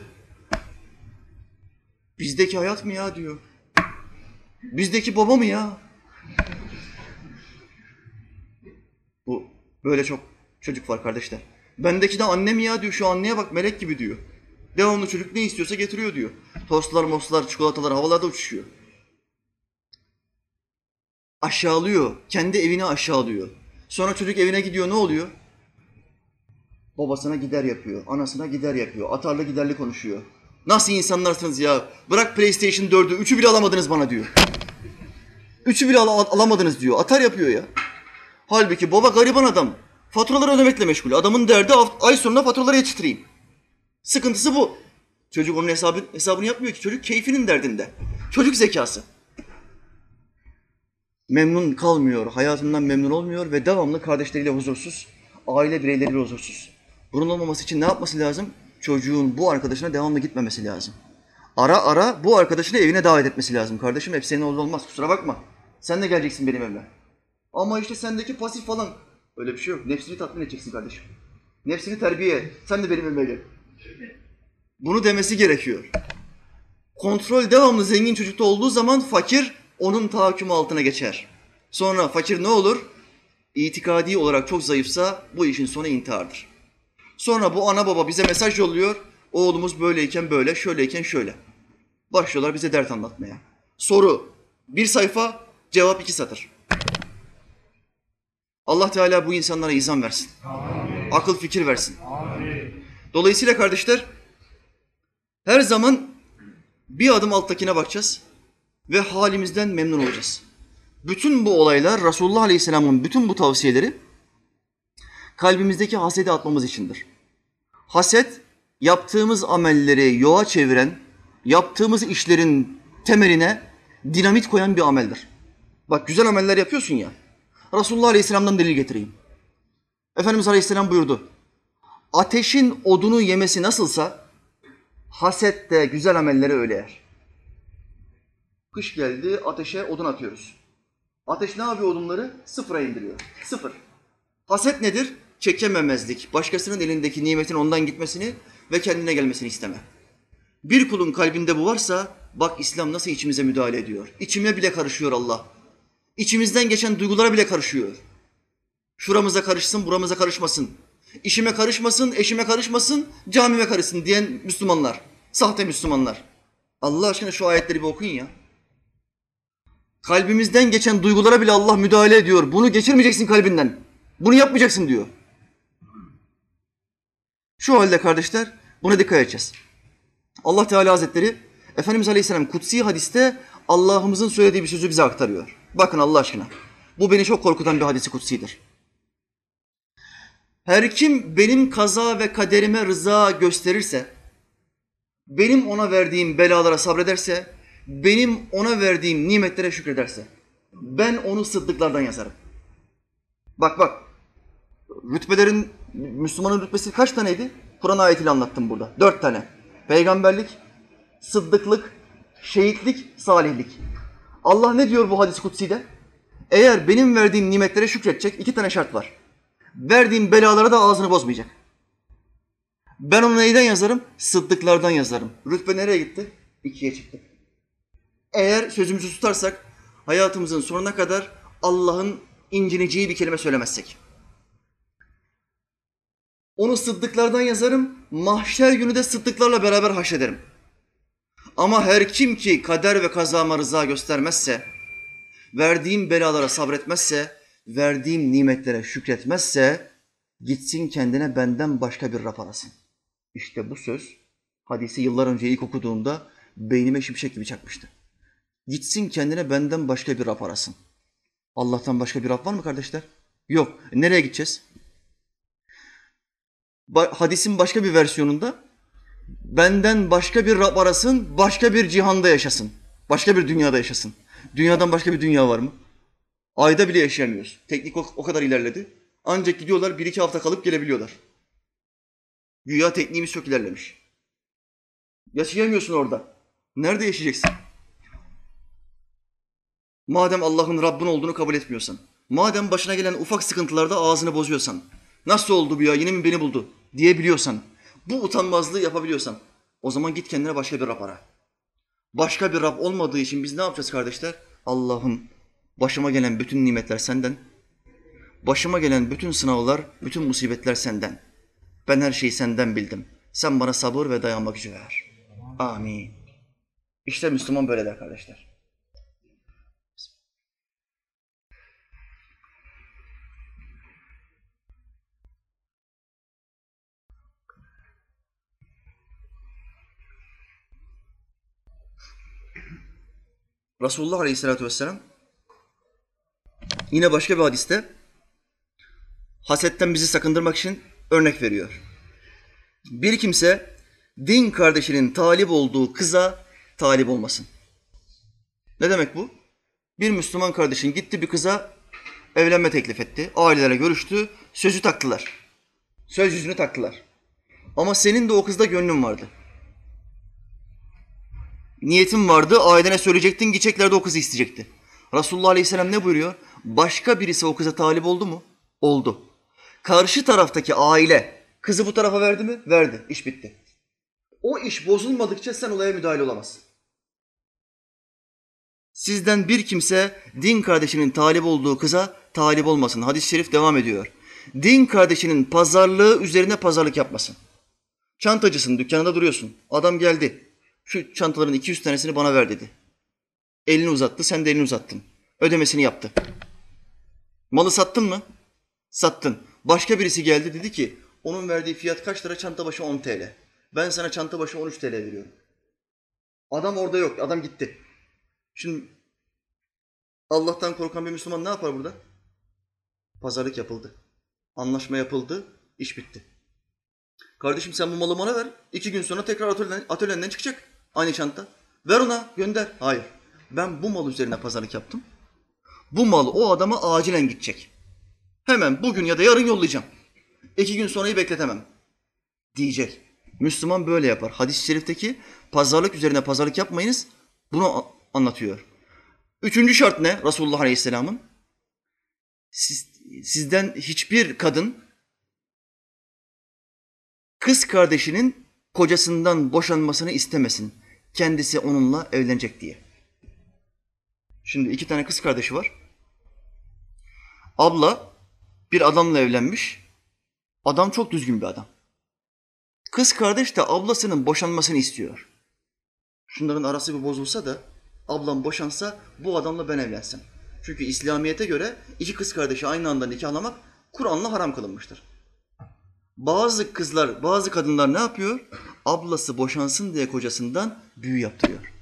Bizdeki hayat mı ya diyor. Bizdeki baba mı ya? Bu böyle çok çocuk var kardeşler. Bendeki de annem ya diyor. Şu anneye bak melek gibi diyor. Devamlı çocuk ne istiyorsa getiriyor diyor. Tostlar, moslar, çikolatalar havalarda uçuşuyor. Aşağılıyor. Kendi evini aşağılıyor. Sonra çocuk evine gidiyor ne oluyor? Babasına gider yapıyor. Anasına gider yapıyor. Atarlı giderli konuşuyor. Nasıl insanlarsınız ya? Bırak PlayStation 4'ü. Üçü bile alamadınız bana diyor. Üçü bile al- alamadınız diyor. Atar yapıyor ya. Halbuki baba gariban adam. Faturaları ödemekle meşgul. Adamın derdi ay sonuna faturaları yetiştireyim. Sıkıntısı bu. Çocuk onun hesabı, hesabını yapmıyor ki. Çocuk keyfinin derdinde. Çocuk zekası. Memnun kalmıyor, hayatından memnun olmuyor ve devamlı kardeşleriyle huzursuz, aile bireyleriyle huzursuz. Bunun olmaması için ne yapması lazım? Çocuğun bu arkadaşına devamlı gitmemesi lazım. Ara ara bu arkadaşını evine davet etmesi lazım. Kardeşim hep senin olmaz kusura bakma. Sen de geleceksin benim evime. Ama işte sendeki pasif falan. Öyle bir şey yok. Nefsini tatmin edeceksin kardeşim. Nefsini terbiye. Sen de benim evime gel. Bunu demesi gerekiyor. Kontrol devamlı zengin çocukta olduğu zaman fakir onun tahakkümü altına geçer. Sonra fakir ne olur? İtikadi olarak çok zayıfsa bu işin sonu intihardır. Sonra bu ana baba bize mesaj yolluyor. Oğlumuz böyleyken böyle, şöyleyken şöyle. Başlıyorlar bize dert anlatmaya. Soru bir sayfa, cevap iki satır. Allah Teala bu insanlara izan versin. Akıl fikir versin. Dolayısıyla kardeşler her zaman bir adım alttakine bakacağız ve halimizden memnun olacağız. Bütün bu olaylar Resulullah Aleyhisselam'ın bütün bu tavsiyeleri kalbimizdeki hasedi atmamız içindir. Haset yaptığımız amelleri yoğa çeviren, yaptığımız işlerin temeline dinamit koyan bir ameldir. Bak güzel ameller yapıyorsun ya. Resulullah Aleyhisselam'dan delil getireyim. Efendimiz Aleyhisselam buyurdu. Ateşin odunu yemesi nasılsa haset de güzel amelleri öyle yer. Kış geldi ateşe odun atıyoruz. Ateş ne yapıyor odunları? Sıfıra indiriyor. Sıfır. Haset nedir? Çekememezlik. Başkasının elindeki nimetin ondan gitmesini ve kendine gelmesini isteme. Bir kulun kalbinde bu varsa bak İslam nasıl içimize müdahale ediyor. İçime bile karışıyor Allah. İçimizden geçen duygulara bile karışıyor. Şuramıza karışsın, buramıza karışmasın. İşime karışmasın, eşime karışmasın, camime karışsın diyen Müslümanlar. Sahte Müslümanlar. Allah aşkına şu ayetleri bir okuyun ya. Kalbimizden geçen duygulara bile Allah müdahale ediyor. Bunu geçirmeyeceksin kalbinden. Bunu yapmayacaksın diyor. Şu halde kardeşler buna dikkat edeceğiz. Allah Teala Hazretleri Efendimiz Aleyhisselam kutsi hadiste Allah'ımızın söylediği bir sözü bize aktarıyor. Bakın Allah aşkına. Bu beni çok korkutan bir hadisi kutsidir. Her kim benim kaza ve kaderime rıza gösterirse, benim ona verdiğim belalara sabrederse, benim ona verdiğim nimetlere şükrederse, ben onu sıddıklardan yazarım. Bak bak, rütbelerin, Müslümanın rütbesi kaç taneydi? Kur'an ayetiyle anlattım burada. Dört tane. Peygamberlik, sıddıklık, şehitlik, salihlik. Allah ne diyor bu hadis kutsi'de? Eğer benim verdiğim nimetlere şükredecek iki tane şart var. Verdiğim belalara da ağzını bozmayacak. Ben onu neyden yazarım? Sıddıklardan yazarım. Rütbe nereye gitti? İkiye çıktı. Eğer sözümüzü tutarsak hayatımızın sonuna kadar Allah'ın incineceği bir kelime söylemezsek. Onu sıddıklardan yazarım, mahşer günü de sıddıklarla beraber haşrederim. Ama her kim ki kader ve kazama rıza göstermezse, verdiğim belalara sabretmezse, verdiğim nimetlere şükretmezse, gitsin kendine benden başka bir raf arasın. İşte bu söz, hadisi yıllar önce ilk okuduğumda beynime şimşek gibi çakmıştı. Gitsin kendine benden başka bir raf arasın. Allah'tan başka bir raf var mı kardeşler? Yok. Nereye gideceğiz? hadisin başka bir versiyonunda benden başka bir Rab arasın, başka bir cihanda yaşasın. Başka bir dünyada yaşasın. Dünyadan başka bir dünya var mı? Ayda bile yaşayamıyoruz. Teknik o, kadar ilerledi. Ancak gidiyorlar bir iki hafta kalıp gelebiliyorlar. Güya tekniğimiz çok ilerlemiş. Yaşayamıyorsun orada. Nerede yaşayacaksın? Madem Allah'ın Rabbin olduğunu kabul etmiyorsan, madem başına gelen ufak sıkıntılarda ağzını bozuyorsan, nasıl oldu bu ya yine mi beni buldu diyebiliyorsan, bu utanmazlığı yapabiliyorsan, o zaman git kendine başka bir Rab ara. Başka bir Rab olmadığı için biz ne yapacağız kardeşler? Allah'ım başıma gelen bütün nimetler senden, başıma gelen bütün sınavlar, bütün musibetler senden. Ben her şeyi senden bildim. Sen bana sabır ve dayanma gücü ver. Amin. İşte Müslüman böyle der kardeşler. Resulullah Aleyhisselatü Vesselam yine başka bir hadiste hasetten bizi sakındırmak için örnek veriyor. Bir kimse din kardeşinin talip olduğu kıza talip olmasın. Ne demek bu? Bir Müslüman kardeşin gitti bir kıza evlenme teklif etti. Ailelere görüştü, sözü taktılar. Söz yüzünü taktılar. Ama senin de o kızda gönlün vardı. Niyetin vardı, ailene söyleyecektin, gidecekler de o kızı isteyecekti. Resulullah Aleyhisselam ne buyuruyor? Başka birisi o kıza talip oldu mu? Oldu. Karşı taraftaki aile kızı bu tarafa verdi mi? Verdi. İş bitti. O iş bozulmadıkça sen olaya müdahale olamazsın. Sizden bir kimse din kardeşinin talip olduğu kıza talip olmasın. Hadis-i şerif devam ediyor. Din kardeşinin pazarlığı üzerine pazarlık yapmasın. Çantacısın, dükkanında duruyorsun. Adam geldi. Şu çantaların 200 tanesini bana ver dedi. Elini uzattı, sen de elini uzattın. Ödemesini yaptı. Malı sattın mı? Sattın. Başka birisi geldi dedi ki onun verdiği fiyat kaç lira? Çanta başı 10 TL. Ben sana çanta başı 13 TL veriyorum. Adam orada yok. Adam gitti. Şimdi Allah'tan korkan bir Müslüman ne yapar burada? Pazarlık yapıldı. Anlaşma yapıldı. iş bitti. Kardeşim sen bu malı bana ver. İki gün sonra tekrar atölyenden, atölyenden çıkacak. Aynı çanta. Ver ona gönder. Hayır. Ben bu mal üzerine pazarlık yaptım. Bu mal o adama acilen gidecek. Hemen bugün ya da yarın yollayacağım. İki gün sonrayı bekletemem. Diyecek. Müslüman böyle yapar. Hadis-i şerifteki pazarlık üzerine pazarlık yapmayınız. Bunu anlatıyor. Üçüncü şart ne Resulullah Aleyhisselam'ın? Siz, sizden hiçbir kadın kız kardeşinin kocasından boşanmasını istemesin. Kendisi onunla evlenecek diye. Şimdi iki tane kız kardeşi var. Abla bir adamla evlenmiş. Adam çok düzgün bir adam. Kız kardeş de ablasının boşanmasını istiyor. Şunların arası bir bozulsa da ablam boşansa bu adamla ben evlensem. Çünkü İslamiyet'e göre iki kız kardeşi aynı anda nikahlamak Kur'an'la haram kılınmıştır. Bazı kızlar, bazı kadınlar ne yapıyor? Ablası boşansın diye kocasından büyü yaptırıyor.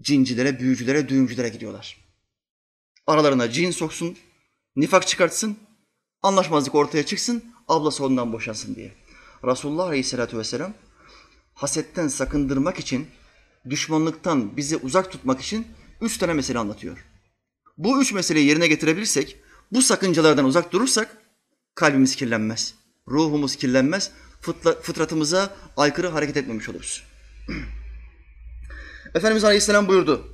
Cincilere, büyücülere, düğümcülere gidiyorlar. Aralarına cin soksun, nifak çıkartsın, anlaşmazlık ortaya çıksın, ablası ondan boşansın diye. Resulullah Aleyhisselatü Vesselam hasetten sakındırmak için, düşmanlıktan bizi uzak tutmak için üç tane mesele anlatıyor. Bu üç meseleyi yerine getirebilirsek, bu sakıncalardan uzak durursak kalbimiz kirlenmez, ruhumuz kirlenmez, fıtratımıza aykırı hareket etmemiş oluruz. <clears throat> Efendimiz Aleyhisselam buyurdu.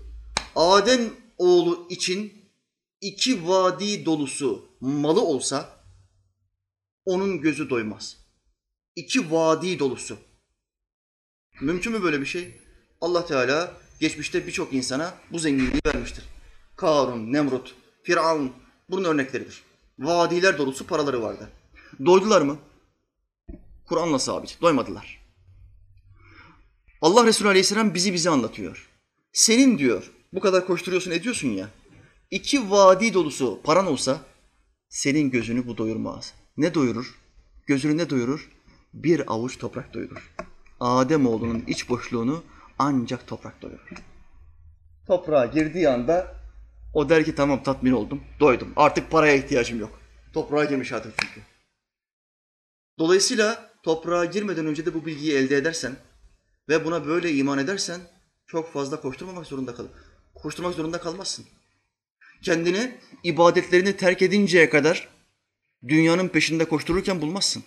Adem oğlu için iki vadi dolusu malı olsa onun gözü doymaz. İki vadi dolusu. Mümkün mü böyle bir şey? Allah Teala geçmişte birçok insana bu zenginliği vermiştir. Karun, Nemrut, Firavun bunun örnekleridir. Vadiler dolusu paraları vardı. Doydular mı? Kur'an'la sabit. Doymadılar. Allah Resulü Aleyhisselam bizi bize anlatıyor. Senin diyor, bu kadar koşturuyorsun ediyorsun ya, iki vadi dolusu paran olsa senin gözünü bu doyurmaz. Ne doyurur? Gözünü ne doyurur? Bir avuç toprak doyurur. Adem oğlunun iç boşluğunu ancak toprak doyurur. Toprağa girdiği anda o der ki tamam tatmin oldum, doydum. Artık paraya ihtiyacım yok. Toprağa girmiş artık çünkü. Dolayısıyla toprağa girmeden önce de bu bilgiyi elde edersen ve buna böyle iman edersen çok fazla koşturmamak zorunda kal. Koşturmak zorunda kalmazsın. Kendini ibadetlerini terk edinceye kadar dünyanın peşinde koştururken bulmazsın.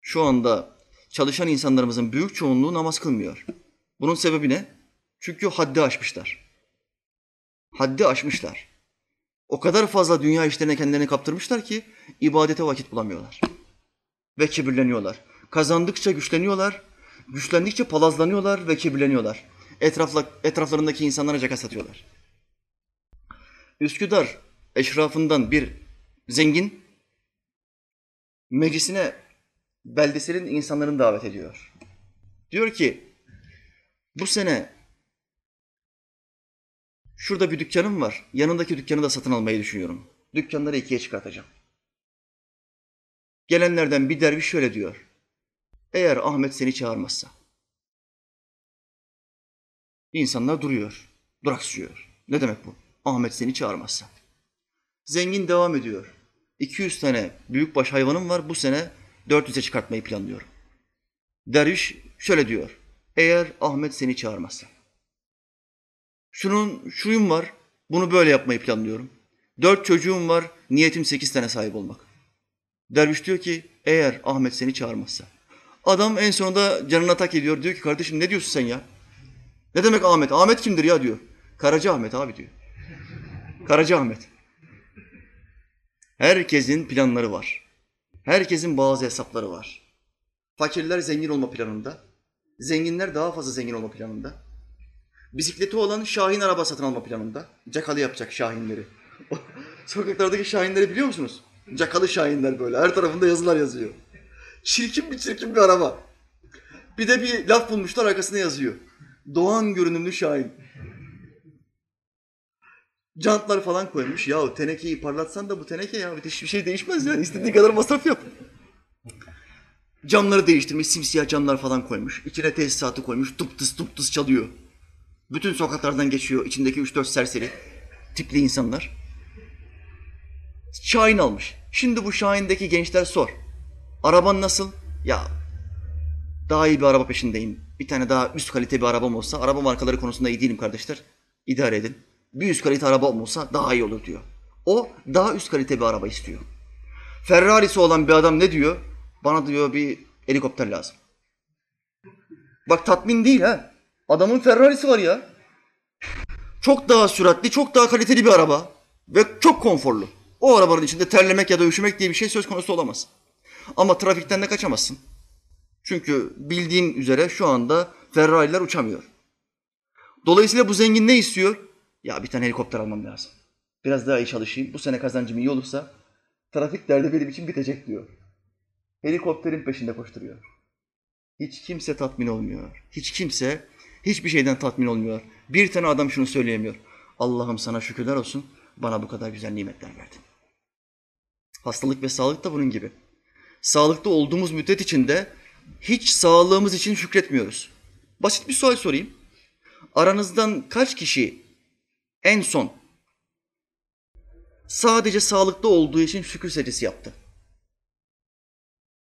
Şu anda çalışan insanlarımızın büyük çoğunluğu namaz kılmıyor. Bunun sebebi ne? Çünkü haddi aşmışlar. Haddi aşmışlar. O kadar fazla dünya işlerine kendilerini kaptırmışlar ki ibadete vakit bulamıyorlar. Ve kibirleniyorlar. Kazandıkça güçleniyorlar, güçlendikçe palazlanıyorlar ve kibirleniyorlar. Etrafla, etraflarındaki insanlara caka satıyorlar. Üsküdar eşrafından bir zengin meclisine beldeselin insanlarını davet ediyor. Diyor ki bu sene şurada bir dükkanım var. Yanındaki dükkanı da satın almayı düşünüyorum. Dükkanları ikiye çıkartacağım. Gelenlerden bir derviş şöyle diyor. Eğer Ahmet seni çağırmazsa. İnsanlar duruyor, duraksıyor. Ne demek bu? Ahmet seni çağırmazsa. Zengin devam ediyor. 200 tane büyükbaş hayvanım var. Bu sene 400'e çıkartmayı planlıyorum. Derviş şöyle diyor. Eğer Ahmet seni çağırmazsa. Şunun şuyum var. Bunu böyle yapmayı planlıyorum. Dört çocuğum var. Niyetim sekiz tane sahip olmak. Derviş diyor ki eğer Ahmet seni çağırmazsa. Adam en sonunda canına tak ediyor. Diyor ki kardeşim ne diyorsun sen ya? Ne demek Ahmet? Ahmet kimdir ya diyor. Karaca Ahmet abi diyor. Karaca Ahmet. Herkesin planları var. Herkesin bazı hesapları var. Fakirler zengin olma planında. Zenginler daha fazla zengin olma planında. Bisikleti olan Şahin araba satın alma planında. Cakalı yapacak Şahinleri. <laughs> Sokaklardaki Şahinleri biliyor musunuz? Cakalı Şahinler böyle. Her tarafında yazılar yazıyor. Çirkin bir çirkin bir araba. Bir de bir laf bulmuşlar arkasına yazıyor. Doğan görünümlü Şahin. Jantlar falan koymuş. Ya tenekeyi parlatsan da bu teneke ya hiçbir şey değişmez yani. İstediğin kadar masraf yap. Camları değiştirmiş, simsiyah camlar falan koymuş. İçine tesisatı koymuş, tıp tıs tıp tıs çalıyor. Bütün sokaklardan geçiyor içindeki 3-4 serseri tipli insanlar. Şahin almış. Şimdi bu Şahin'deki gençler sor. Araban nasıl? Ya daha iyi bir araba peşindeyim. Bir tane daha üst kalite bir arabam olsa, araba markaları konusunda iyi değilim kardeşler. İdare edin. Bir üst kalite arabam olsa daha iyi olur diyor. O daha üst kalite bir araba istiyor. Ferrari'si olan bir adam ne diyor? Bana diyor bir helikopter lazım. Bak tatmin değil ha. Adamın Ferrari'si var ya. Çok daha süratli, çok daha kaliteli bir araba. Ve çok konforlu. O arabanın içinde terlemek ya da üşümek diye bir şey söz konusu olamaz. Ama trafikten de kaçamazsın. Çünkü bildiğin üzere şu anda Ferrari'ler uçamıyor. Dolayısıyla bu zengin ne istiyor? Ya bir tane helikopter almam lazım. Biraz daha iyi çalışayım. Bu sene kazancım iyi olursa trafik derdi benim için bitecek diyor. Helikopterin peşinde koşturuyor. Hiç kimse tatmin olmuyor. Hiç kimse hiçbir şeyden tatmin olmuyor. Bir tane adam şunu söyleyemiyor. Allah'ım sana şükürler olsun bana bu kadar güzel nimetler verdin. Hastalık ve sağlık da bunun gibi. Sağlıkta olduğumuz müddet içinde hiç sağlığımız için şükretmiyoruz. Basit bir sual sorayım. Aranızdan kaç kişi en son sadece sağlıkta olduğu için şükür secdesi yaptı?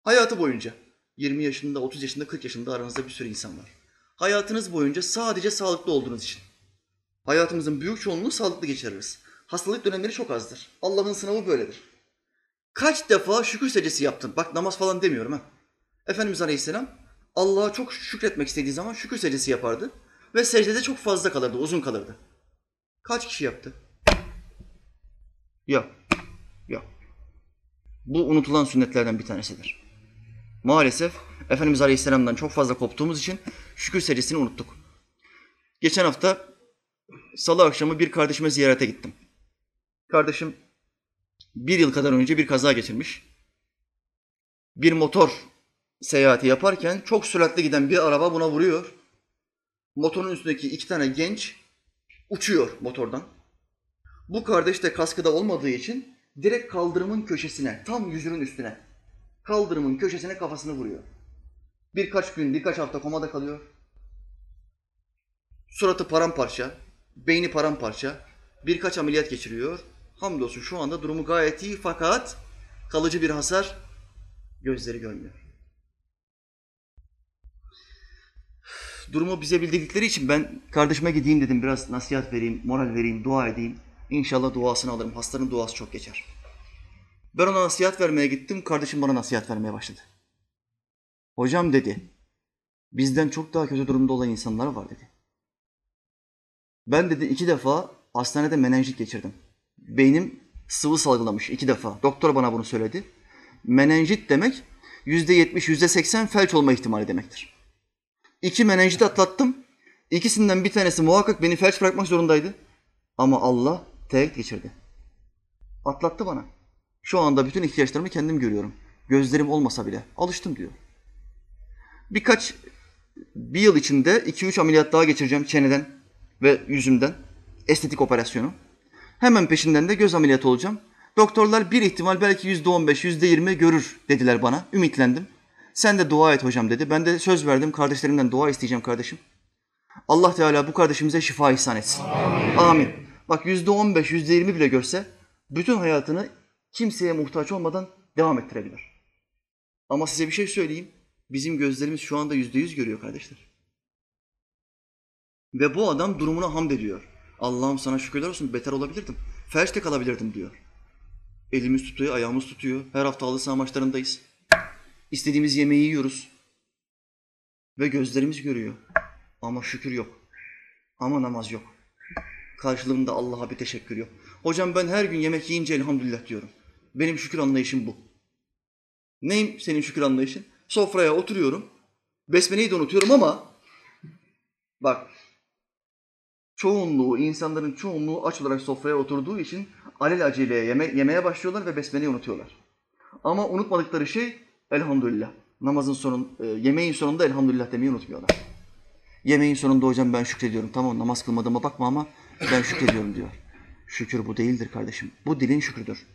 Hayatı boyunca 20 yaşında, 30 yaşında, 40 yaşında aranızda bir sürü insan var. Hayatınız boyunca sadece sağlıklı olduğunuz için. Hayatımızın büyük çoğunluğunu sağlıklı geçiririz. Hastalık dönemleri çok azdır. Allah'ın sınavı böyledir. Kaç defa şükür secdesi yaptın? Bak namaz falan demiyorum ha. Efendimiz Aleyhisselam Allah'a çok şükretmek istediği zaman şükür secdesi yapardı. Ve secdede çok fazla kalırdı, uzun kalırdı. Kaç kişi yaptı? Yok. Yok. Bu unutulan sünnetlerden bir tanesidir. Maalesef Efendimiz Aleyhisselam'dan çok fazla koptuğumuz için şükür secdesini unuttuk. Geçen hafta salı akşamı bir kardeşime ziyarete gittim. Kardeşim bir yıl kadar önce bir kaza geçirmiş. Bir motor seyahati yaparken çok süratli giden bir araba buna vuruyor. Motorun üstündeki iki tane genç uçuyor motordan. Bu kardeş de kaskıda olmadığı için direkt kaldırımın köşesine, tam yüzünün üstüne, kaldırımın köşesine kafasını vuruyor. Birkaç gün, birkaç hafta komada kalıyor. Suratı paramparça, beyni paramparça, birkaç ameliyat geçiriyor. Hamdolsun şu anda durumu gayet iyi fakat kalıcı bir hasar gözleri görmüyor. Durumu bize bildirdikleri için ben kardeşime gideyim dedim biraz nasihat vereyim, moral vereyim, dua edeyim. İnşallah duasını alırım. Hastanın duası çok geçer. Ben ona nasihat vermeye gittim. Kardeşim bana nasihat vermeye başladı. Hocam dedi. Bizden çok daha kötü durumda olan insanlar var dedi. Ben dedi iki defa hastanede menenjit geçirdim. Beynim sıvı salgılamış iki defa. Doktor bana bunu söyledi. Menenjit demek yüzde yetmiş, yüzde seksen felç olma ihtimali demektir. İki menenjit atlattım. İkisinden bir tanesi muhakkak beni felç bırakmak zorundaydı. Ama Allah teğet geçirdi. Atlattı bana. Şu anda bütün ihtiyaçlarımı kendim görüyorum. Gözlerim olmasa bile. Alıştım diyor. Birkaç, bir yıl içinde iki üç ameliyat daha geçireceğim çeneden ve yüzümden. Estetik operasyonu. Hemen peşinden de göz ameliyatı olacağım. Doktorlar bir ihtimal belki yüzde on beş, yüzde yirmi görür dediler bana. Ümitlendim. Sen de dua et hocam dedi. Ben de söz verdim. Kardeşlerimden dua isteyeceğim kardeşim. Allah Teala bu kardeşimize şifa ihsan etsin. Amin. Amin. Bak yüzde on beş, yüzde yirmi bile görse bütün hayatını kimseye muhtaç olmadan devam ettirebilir. Ama size bir şey söyleyeyim. Bizim gözlerimiz şu anda yüzde yüz görüyor kardeşler. Ve bu adam durumuna hamd ediyor. Allah'ım sana şükürler olsun beter olabilirdim. Felç de kalabilirdim diyor. Elimiz tutuyor, ayağımız tutuyor. Her hafta halı saha maçlarındayız. İstediğimiz yemeği yiyoruz. Ve gözlerimiz görüyor. Ama şükür yok. Ama namaz yok. Karşılığında Allah'a bir teşekkür yok. Hocam ben her gün yemek yiyince elhamdülillah diyorum. Benim şükür anlayışım bu. Neyim senin şükür anlayışın? Sofraya oturuyorum. Besmeleyi de unutuyorum ama bak çoğunluğu, insanların çoğunluğu aç olarak sofraya oturduğu için alel aceleye yeme yemeye başlıyorlar ve besmeleyi unutuyorlar. Ama unutmadıkları şey elhamdülillah. Namazın sonun, e, yemeğin sonunda elhamdülillah demeyi unutmuyorlar. Yemeğin sonunda hocam ben şükrediyorum. Tamam namaz kılmadığıma bakma ama ben şükrediyorum diyor. Şükür bu değildir kardeşim. Bu dilin şükrüdür.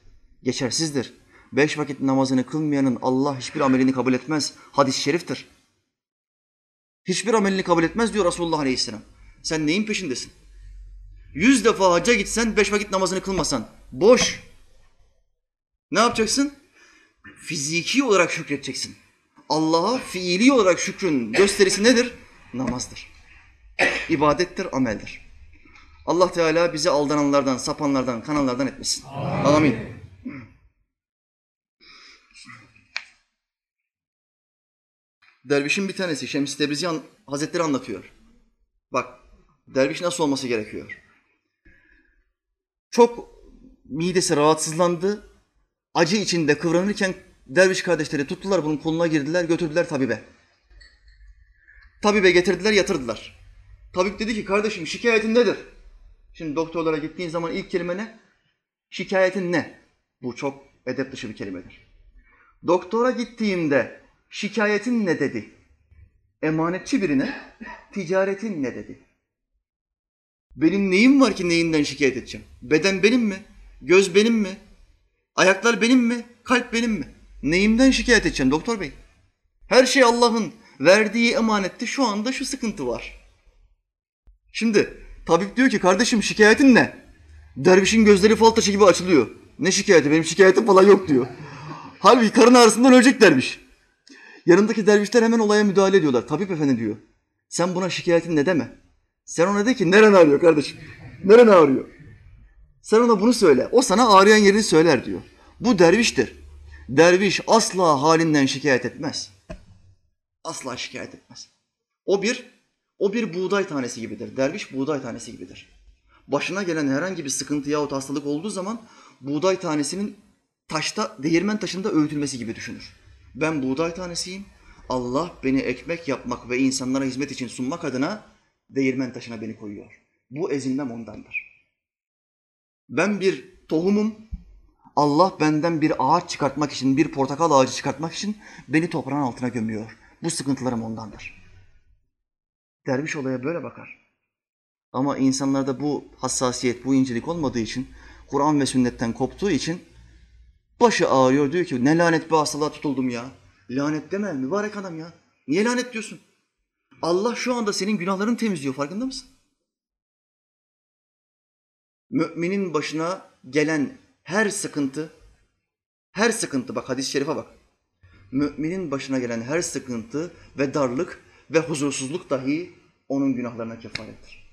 Geçersizdir. Beş vakit namazını kılmayanın Allah hiçbir amelini kabul etmez. Hadis-i şeriftir. Hiçbir amelini kabul etmez diyor Resulullah Aleyhisselam. Sen neyin peşindesin? Yüz defa hacca gitsen, beş vakit namazını kılmasan, boş. Ne yapacaksın? Fiziki olarak şükredeceksin. Allah'a fiili olarak şükrün gösterisi nedir? Namazdır. İbadettir, ameldir. Allah Teala bizi aldananlardan, sapanlardan, kananlardan etmesin. Amin. Dervişin bir tanesi Şems Tebrizi Hazretleri anlatıyor. Bak, derviş nasıl olması gerekiyor? Çok midesi rahatsızlandı. Acı içinde kıvranırken derviş kardeşleri tuttular bunun koluna girdiler, götürdüler tabibe. Tabibe getirdiler, yatırdılar. Tabip dedi ki kardeşim şikayetin nedir? Şimdi doktorlara gittiğin zaman ilk kelime ne? Şikayetin ne? Bu çok edep dışı bir kelimedir. Doktora gittiğimde şikayetin ne dedi? Emanetçi birine ticaretin ne dedi? Benim neyim var ki neyinden şikayet edeceğim? Beden benim mi? Göz benim mi? Ayaklar benim mi? Kalp benim mi? Neyimden şikayet edeceğim doktor bey? Her şey Allah'ın verdiği emanetti. Şu anda şu sıkıntı var. Şimdi tabip diyor ki kardeşim şikayetin ne? Dervişin gözleri fal taşı gibi açılıyor. Ne şikayeti? Benim şikayetim falan yok diyor. Halbuki karın ağrısından ölecek derviş. Yanındaki dervişler hemen olaya müdahale ediyorlar. Tabip efendi diyor. Sen buna şikayetin ne deme. Sen ona de ki neren ağrıyor kardeşim? Neren ağrıyor? Sen ona bunu söyle. O sana ağrıyan yerini söyler diyor. Bu derviştir. Derviş asla halinden şikayet etmez. Asla şikayet etmez. O bir, o bir buğday tanesi gibidir. Derviş buğday tanesi gibidir. Başına gelen herhangi bir sıkıntı yahut hastalık olduğu zaman buğday tanesinin taşta, değirmen taşında öğütülmesi gibi düşünür. Ben buğday tanesiyim. Allah beni ekmek yapmak ve insanlara hizmet için sunmak adına değirmen taşına beni koyuyor. Bu ezilmem ondandır. Ben bir tohumum. Allah benden bir ağaç çıkartmak için, bir portakal ağacı çıkartmak için beni toprağın altına gömüyor. Bu sıkıntılarım ondandır. Derviş olaya böyle bakar. Ama insanlarda bu hassasiyet, bu incelik olmadığı için, Kur'an ve sünnetten koptuğu için başı ağrıyor diyor ki ne lanet bir hastalığa tutuldum ya. Lanet deme mübarek adam ya. Niye lanet diyorsun? Allah şu anda senin günahlarını temizliyor farkında mısın? Müminin başına gelen her sıkıntı, her sıkıntı bak hadis-i şerife bak. Müminin başına gelen her sıkıntı ve darlık ve huzursuzluk dahi onun günahlarına kefarettir.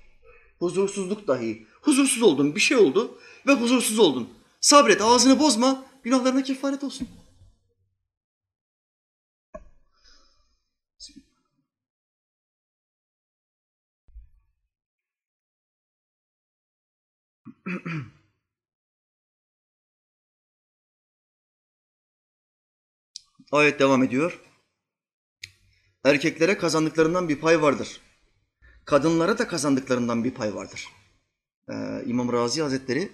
Huzursuzluk dahi. Huzursuz oldun, bir şey oldu ve huzursuz oldun. Sabret, ağzını bozma, günahlarına kefaret olsun. <clears throat> Ayet devam ediyor. Erkeklere kazandıklarından bir pay vardır. Kadınlara da kazandıklarından bir pay vardır. Ee, İmam Razi Hazretleri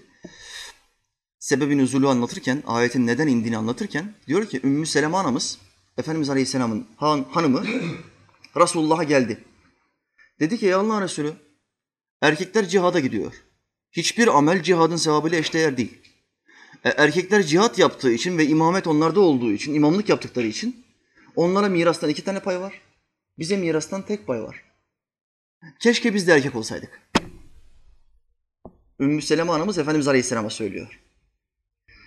sebebin nüzulü anlatırken, ayetin neden indiğini anlatırken diyor ki Ümmü Seleme anamız, Efendimiz Aleyhisselam'ın han, hanımı Resulullah'a geldi. Dedi ki ey Allah'ın Resulü erkekler cihada gidiyor. Hiçbir amel cihadın sevabıyla eşdeğer değil. E, erkekler cihat yaptığı için ve imamet onlarda olduğu için, imamlık yaptıkları için onlara mirastan iki tane pay var. Bize mirastan tek pay var. Keşke biz de erkek olsaydık. Ümmü Seleme anamız Efendimiz Aleyhisselam'a söylüyor.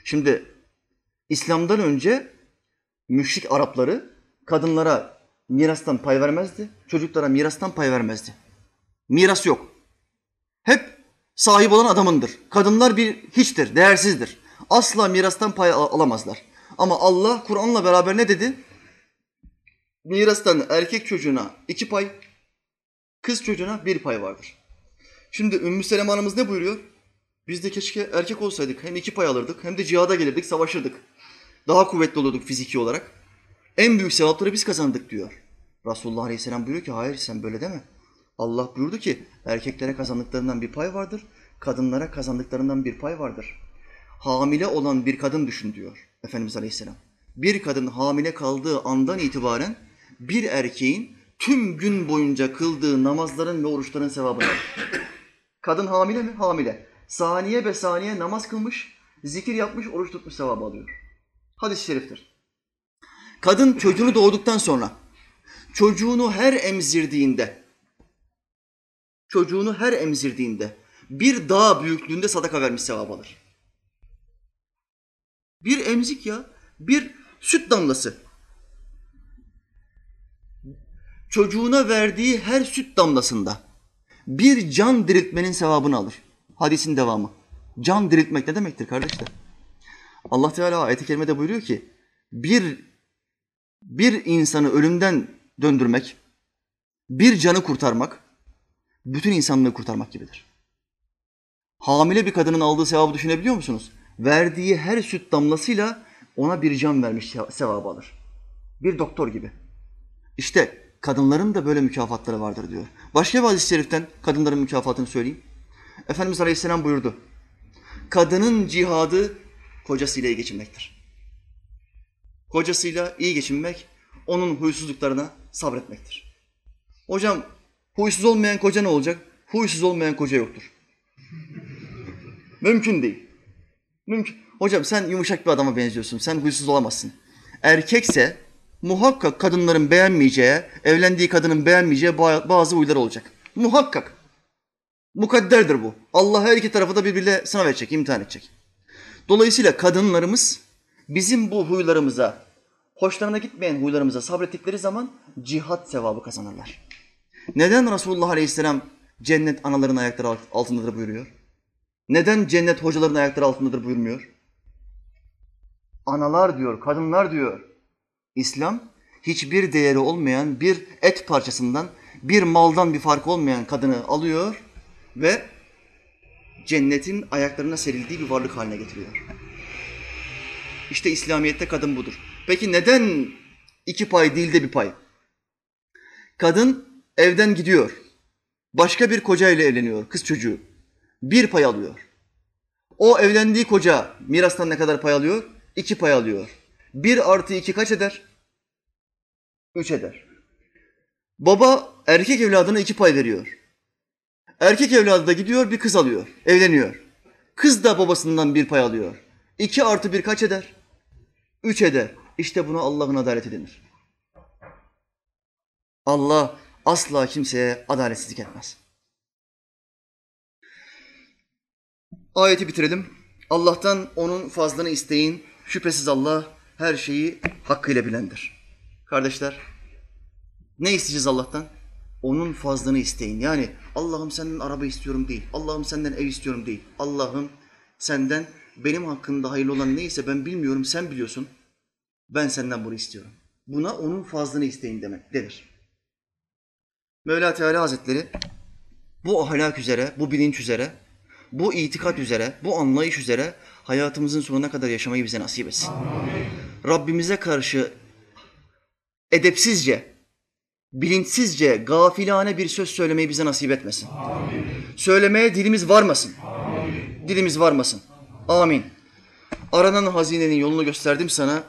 Şimdi İslam'dan önce müşrik Arapları kadınlara mirastan pay vermezdi, çocuklara mirastan pay vermezdi. Miras yok. Hep sahip olan adamındır. Kadınlar bir hiçtir, değersizdir. Asla mirastan pay al- alamazlar. Ama Allah Kur'an'la beraber ne dedi? Mirastan erkek çocuğuna iki pay, kız çocuğuna bir pay vardır. Şimdi Ümmü Seleme Hanımız ne buyuruyor? Biz de keşke erkek olsaydık. Hem iki pay alırdık hem de cihada gelirdik, savaşırdık. Daha kuvvetli olurduk fiziki olarak. En büyük sevapları biz kazandık diyor. Resulullah Aleyhisselam buyuruyor ki hayır sen böyle deme. Allah buyurdu ki erkeklere kazandıklarından bir pay vardır, kadınlara kazandıklarından bir pay vardır. Hamile olan bir kadın düşün diyor Efendimiz Aleyhisselam. Bir kadın hamile kaldığı andan itibaren bir erkeğin tüm gün boyunca kıldığı namazların ve oruçların sevabını. Kadın hamile mi? Hamile. Saniye be saniye namaz kılmış, zikir yapmış, oruç tutmuş sevabı alıyor. Hadis-i şeriftir. Kadın çocuğunu doğduktan sonra çocuğunu her emzirdiğinde çocuğunu her emzirdiğinde bir dağ büyüklüğünde sadaka vermiş sevap alır. Bir emzik ya, bir süt damlası. Çocuğuna verdiği her süt damlasında bir can diriltmenin sevabını alır. Hadisin devamı. Can diriltmek ne demektir kardeşler? Allah Teala ayet-i kerimede buyuruyor ki bir bir insanı ölümden döndürmek, bir canı kurtarmak, bütün insanlığı kurtarmak gibidir. Hamile bir kadının aldığı sevabı düşünebiliyor musunuz? Verdiği her süt damlasıyla ona bir can vermiş sevabı alır. Bir doktor gibi. İşte kadınların da böyle mükafatları vardır diyor. Başka bir hadis-i şeriften kadınların mükafatını söyleyeyim. Efendimiz Aleyhisselam buyurdu. Kadının cihadı kocasıyla iyi geçinmektir. Kocasıyla iyi geçinmek, onun huysuzluklarına sabretmektir. Hocam huysuz olmayan koca ne olacak? Huysuz olmayan koca yoktur. Mümkün değil. Mümkün. Hocam sen yumuşak bir adama benziyorsun. Sen huysuz olamazsın. Erkekse muhakkak kadınların beğenmeyeceği, evlendiği kadının beğenmeyeceği bazı huylar olacak. Muhakkak. Mukadderdir bu. Allah her iki tarafı da birbiriyle sınav edecek, imtihan edecek. Dolayısıyla kadınlarımız bizim bu huylarımıza, hoşlarına gitmeyen huylarımıza sabrettikleri zaman cihat sevabı kazanırlar. Neden Resulullah Aleyhisselam cennet anaların ayakları altındadır buyuruyor? Neden cennet hocaların ayakları altındadır buyurmuyor? Analar diyor, kadınlar diyor. İslam hiçbir değeri olmayan bir et parçasından, bir maldan bir farkı olmayan kadını alıyor ve cennetin ayaklarına serildiği bir varlık haline getiriyor. İşte İslamiyet'te kadın budur. Peki neden iki pay değil de bir pay? Kadın evden gidiyor. Başka bir koca ile evleniyor, kız çocuğu. Bir pay alıyor. O evlendiği koca mirastan ne kadar pay alıyor? İki pay alıyor. Bir artı iki kaç eder? Üç eder. Baba erkek evladına iki pay veriyor. Erkek evladı da gidiyor bir kız alıyor, evleniyor. Kız da babasından bir pay alıyor. İki artı bir kaç eder? Üç eder. İşte buna Allah'ın adaleti denir. Allah asla kimseye adaletsizlik etmez. Ayeti bitirelim. Allah'tan onun fazlını isteyin. Şüphesiz Allah her şeyi hakkıyla bilendir. Kardeşler, ne isteyeceğiz Allah'tan? Onun fazlını isteyin. Yani Allah'ım senden araba istiyorum değil. Allah'ım senden ev istiyorum değil. Allah'ım senden benim hakkında hayırlı olan neyse ben bilmiyorum sen biliyorsun. Ben senden bunu istiyorum. Buna onun fazlını isteyin demek denir. Mevla Teala Hazretleri bu ahlak üzere, bu bilinç üzere, bu itikat üzere, bu anlayış üzere hayatımızın sonuna kadar yaşamayı bize nasip etsin. Amin. Rabbimize karşı edepsizce, bilinçsizce, gafilane bir söz söylemeyi bize nasip etmesin. Amin. Söylemeye dilimiz varmasın. Amin. Dilimiz varmasın. Amin. Aranan hazinenin yolunu gösterdim sana.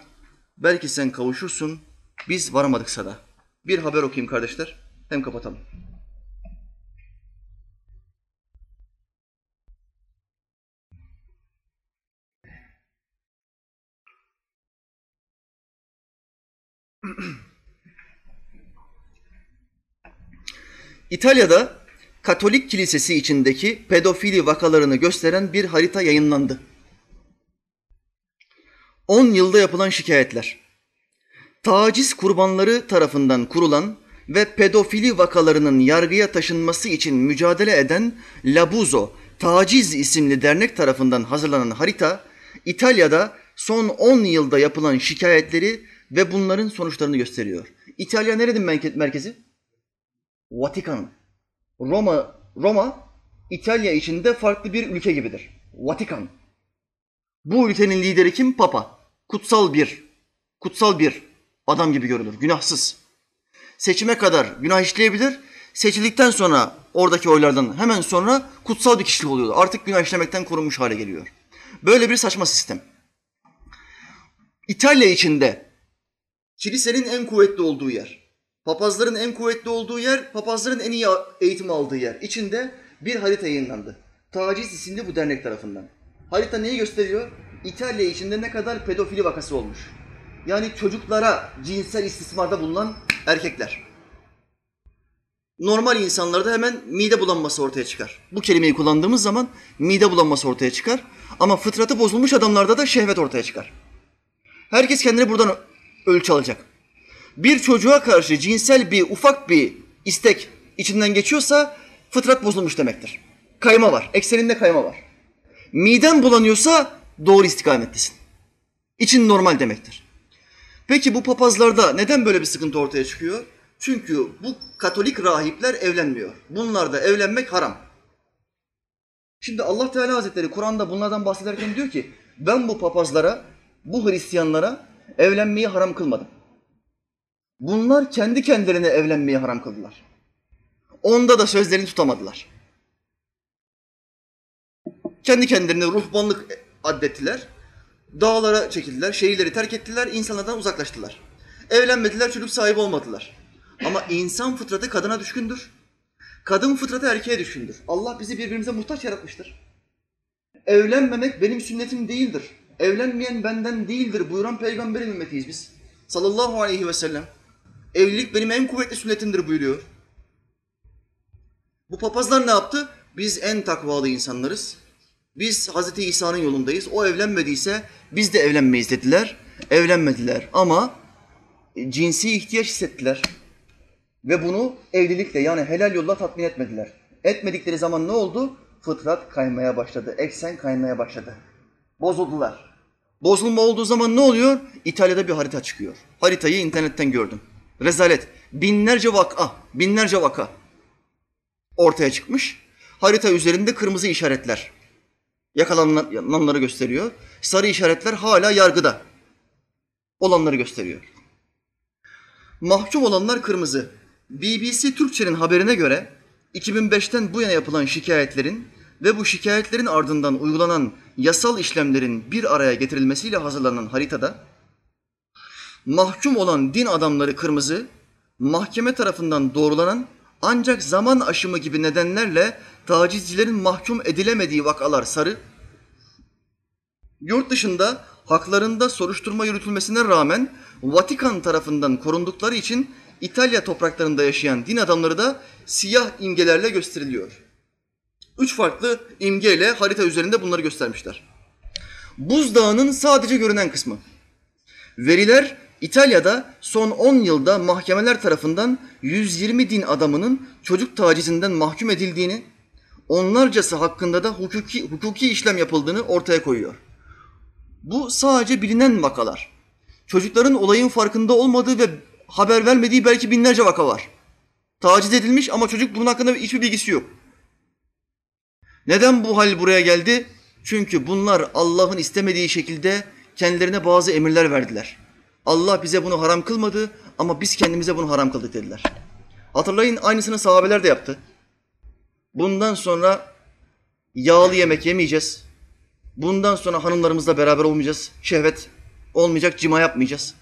Belki sen kavuşursun. Biz varamadıksa da. Bir haber okuyayım kardeşler. Hem kapatalım. <clears throat> İtalya'da Katolik Kilisesi içindeki pedofili vakalarını gösteren bir harita yayınlandı. 10 yılda yapılan şikayetler. Taciz kurbanları tarafından kurulan ve pedofili vakalarının yargıya taşınması için mücadele eden Labuzo Taciz isimli dernek tarafından hazırlanan harita İtalya'da son 10 yılda yapılan şikayetleri ve bunların sonuçlarını gösteriyor. İtalya nerenin merkezi? Vatikan. Roma Roma İtalya içinde farklı bir ülke gibidir. Vatikan. Bu ülkenin lideri kim? Papa. Kutsal bir. Kutsal bir adam gibi görülür. Günahsız. Seçime kadar günah işleyebilir. seçildikten sonra oradaki oylardan hemen sonra kutsal bir kişilik oluyor. Artık günah işlemekten korunmuş hale geliyor. Böyle bir saçma sistem. İtalya içinde kilisenin en kuvvetli olduğu yer, papazların en kuvvetli olduğu yer, papazların en iyi eğitim aldığı yer. İçinde bir harita yayınlandı. Taciz isimli bu dernek tarafından. Harita neyi gösteriyor? İtalya içinde ne kadar pedofili vakası olmuş. Yani çocuklara cinsel istismarda bulunan erkekler. Normal insanlarda hemen mide bulanması ortaya çıkar. Bu kelimeyi kullandığımız zaman mide bulanması ortaya çıkar. Ama fıtratı bozulmuş adamlarda da şehvet ortaya çıkar. Herkes kendini buradan ölçü alacak. Bir çocuğa karşı cinsel bir ufak bir istek içinden geçiyorsa fıtrat bozulmuş demektir. Kayma var. Ekseninde kayma var. Miden bulanıyorsa doğru istikamettesin. İçin normal demektir. Peki bu papazlarda neden böyle bir sıkıntı ortaya çıkıyor? Çünkü bu Katolik rahipler evlenmiyor. Bunlarda evlenmek haram. Şimdi Allah Teala Hazretleri Kur'an'da bunlardan bahsederken diyor ki ben bu papazlara, bu Hristiyanlara evlenmeyi haram kılmadım. Bunlar kendi kendilerine evlenmeyi haram kıldılar. Onda da sözlerini tutamadılar. Kendi kendilerine ruhbanlık addettiler. Dağlara çekildiler, şehirleri terk ettiler, insanlardan uzaklaştılar. Evlenmediler, çocuk sahibi olmadılar. Ama insan fıtratı kadına düşkündür. Kadın fıtratı erkeğe düşkündür. Allah bizi birbirimize muhtaç yaratmıştır. Evlenmemek benim sünnetim değildir. Evlenmeyen benden değildir buyuran peygamberin ümmetiyiz biz. Sallallahu aleyhi ve sellem. Evlilik benim en kuvvetli sünnetimdir buyuruyor. Bu papazlar ne yaptı? Biz en takvalı insanlarız. Biz Hazreti İsa'nın yolundayız. O evlenmediyse biz de evlenmeyiz dediler. Evlenmediler ama cinsi ihtiyaç hissettiler. Ve bunu evlilikle yani helal yolla tatmin etmediler. Etmedikleri zaman ne oldu? Fıtrat kaymaya başladı. Eksen kaymaya başladı. Bozuldular. Bozulma olduğu zaman ne oluyor? İtalya'da bir harita çıkıyor. Haritayı internetten gördüm. Rezalet. Binlerce vaka, binlerce vaka ortaya çıkmış. Harita üzerinde kırmızı işaretler. Yakalananları gösteriyor. Sarı işaretler hala yargıda olanları gösteriyor. Mahkum olanlar kırmızı. BBC Türkçe'nin haberine göre 2005'ten bu yana yapılan şikayetlerin ve bu şikayetlerin ardından uygulanan yasal işlemlerin bir araya getirilmesiyle hazırlanan haritada mahkum olan din adamları kırmızı, mahkeme tarafından doğrulanan ancak zaman aşımı gibi nedenlerle tacizcilerin mahkum edilemediği vakalar sarı, yurt dışında haklarında soruşturma yürütülmesine rağmen Vatikan tarafından korundukları için İtalya topraklarında yaşayan din adamları da siyah imgelerle gösteriliyor. Üç farklı imgeyle harita üzerinde bunları göstermişler. Buzdağının sadece görünen kısmı. Veriler İtalya'da son 10 yılda mahkemeler tarafından 120 din adamının çocuk tacizinden mahkum edildiğini, onlarcası hakkında da hukuki, hukuki işlem yapıldığını ortaya koyuyor. Bu sadece bilinen vakalar. Çocukların olayın farkında olmadığı ve haber vermediği belki binlerce vaka var. Taciz edilmiş ama çocuk bunun hakkında hiçbir bilgisi yok. Neden bu hal buraya geldi? Çünkü bunlar Allah'ın istemediği şekilde kendilerine bazı emirler verdiler. Allah bize bunu haram kılmadı ama biz kendimize bunu haram kıldık dediler. Hatırlayın aynısını sahabeler de yaptı. Bundan sonra yağlı yemek yemeyeceğiz. Bundan sonra hanımlarımızla beraber olmayacağız. Şehvet olmayacak, cima yapmayacağız.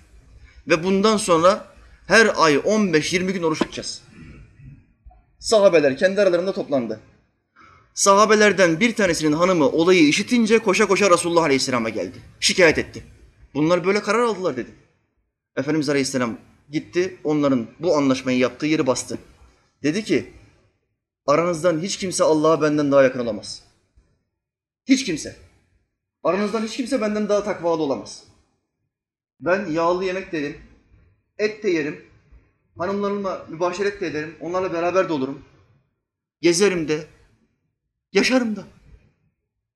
Ve bundan sonra her ay 15-20 gün oruç tutacağız. Sahabeler kendi aralarında toplandı. Sahabelerden bir tanesinin hanımı olayı işitince koşa koşa Resulullah Aleyhisselam'a geldi. Şikayet etti. Bunlar böyle karar aldılar dedi. Efendimiz Aleyhisselam gitti onların bu anlaşmayı yaptığı yeri bastı. Dedi ki aranızdan hiç kimse Allah'a benden daha yakın olamaz. Hiç kimse. Aranızdan hiç kimse benden daha takvalı olamaz. Ben yağlı yemek de et de yerim, hanımlarımla mübaşeret de ederim, onlarla beraber de olurum. Gezerim de, yaşarım da.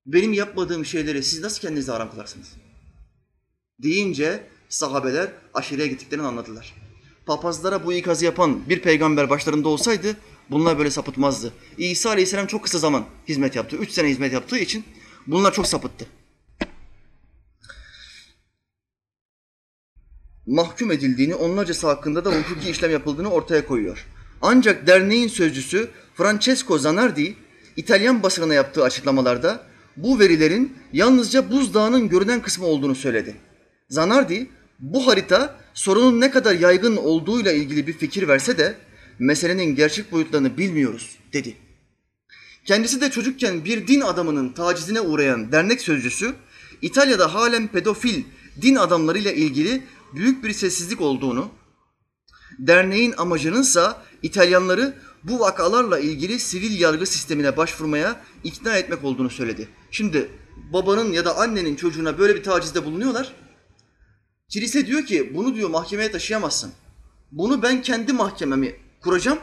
Benim yapmadığım şeyleri siz nasıl kendinize haram kılarsınız? Deyince sahabeler aşireye gittiklerini anladılar. Papazlara bu ikazı yapan bir peygamber başlarında olsaydı bunlar böyle sapıtmazdı. İsa Aleyhisselam çok kısa zaman hizmet yaptı. Üç sene hizmet yaptığı için bunlar çok sapıttı. Mahkum edildiğini, onlarcası hakkında da hukuki işlem yapıldığını ortaya koyuyor. Ancak derneğin sözcüsü Francesco Zanardi, İtalyan basınına yaptığı açıklamalarda bu verilerin yalnızca buzdağının görünen kısmı olduğunu söyledi. Zanardi, bu harita sorunun ne kadar yaygın olduğuyla ilgili bir fikir verse de meselenin gerçek boyutlarını bilmiyoruz dedi. Kendisi de çocukken bir din adamının tacizine uğrayan dernek sözcüsü, İtalya'da halen pedofil din adamlarıyla ilgili büyük bir sessizlik olduğunu, derneğin amacınınsa İtalyanları bu vakalarla ilgili sivil yargı sistemine başvurmaya ikna etmek olduğunu söyledi. Şimdi babanın ya da annenin çocuğuna böyle bir tacizde bulunuyorlar. Kilise diyor ki bunu diyor mahkemeye taşıyamazsın. Bunu ben kendi mahkememi kuracağım.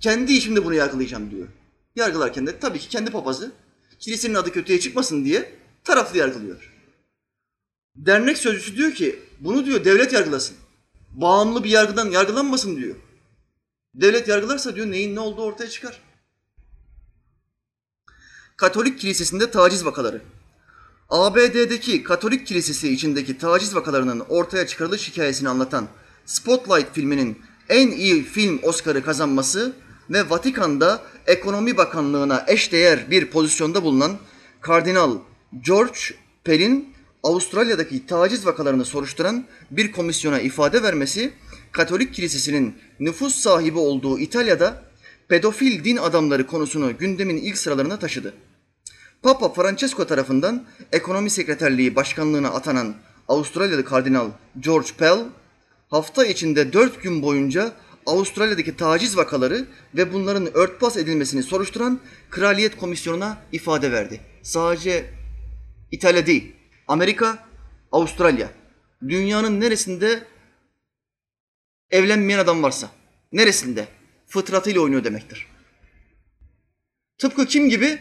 Kendi işimde bunu yargılayacağım diyor. Yargılarken de tabii ki kendi papazı kilisenin adı kötüye çıkmasın diye taraflı yargılıyor. Dernek sözcüsü diyor ki bunu diyor devlet yargılasın. Bağımlı bir yargıdan yargılanmasın diyor. Devlet yargılarsa diyor neyin ne olduğu ortaya çıkar. Katolik kilisesinde taciz vakaları. ABD'deki Katolik kilisesi içindeki taciz vakalarının ortaya çıkarılış hikayesini anlatan Spotlight filminin en iyi film Oscar'ı kazanması ve Vatikan'da Ekonomi Bakanlığı'na eşdeğer bir pozisyonda bulunan Kardinal George Pell'in Avustralya'daki taciz vakalarını soruşturan bir komisyona ifade vermesi, Katolik Kilisesi'nin nüfus sahibi olduğu İtalya'da pedofil din adamları konusunu gündemin ilk sıralarına taşıdı. Papa Francesco tarafından ekonomi sekreterliği başkanlığına atanan Avustralyalı Kardinal George Pell, hafta içinde dört gün boyunca Avustralya'daki taciz vakaları ve bunların örtbas edilmesini soruşturan Kraliyet Komisyonu'na ifade verdi. Sadece İtalya değil, Amerika, Avustralya. Dünyanın neresinde evlenmeyen adam varsa, neresinde fıtratıyla oynuyor demektir. Tıpkı kim gibi?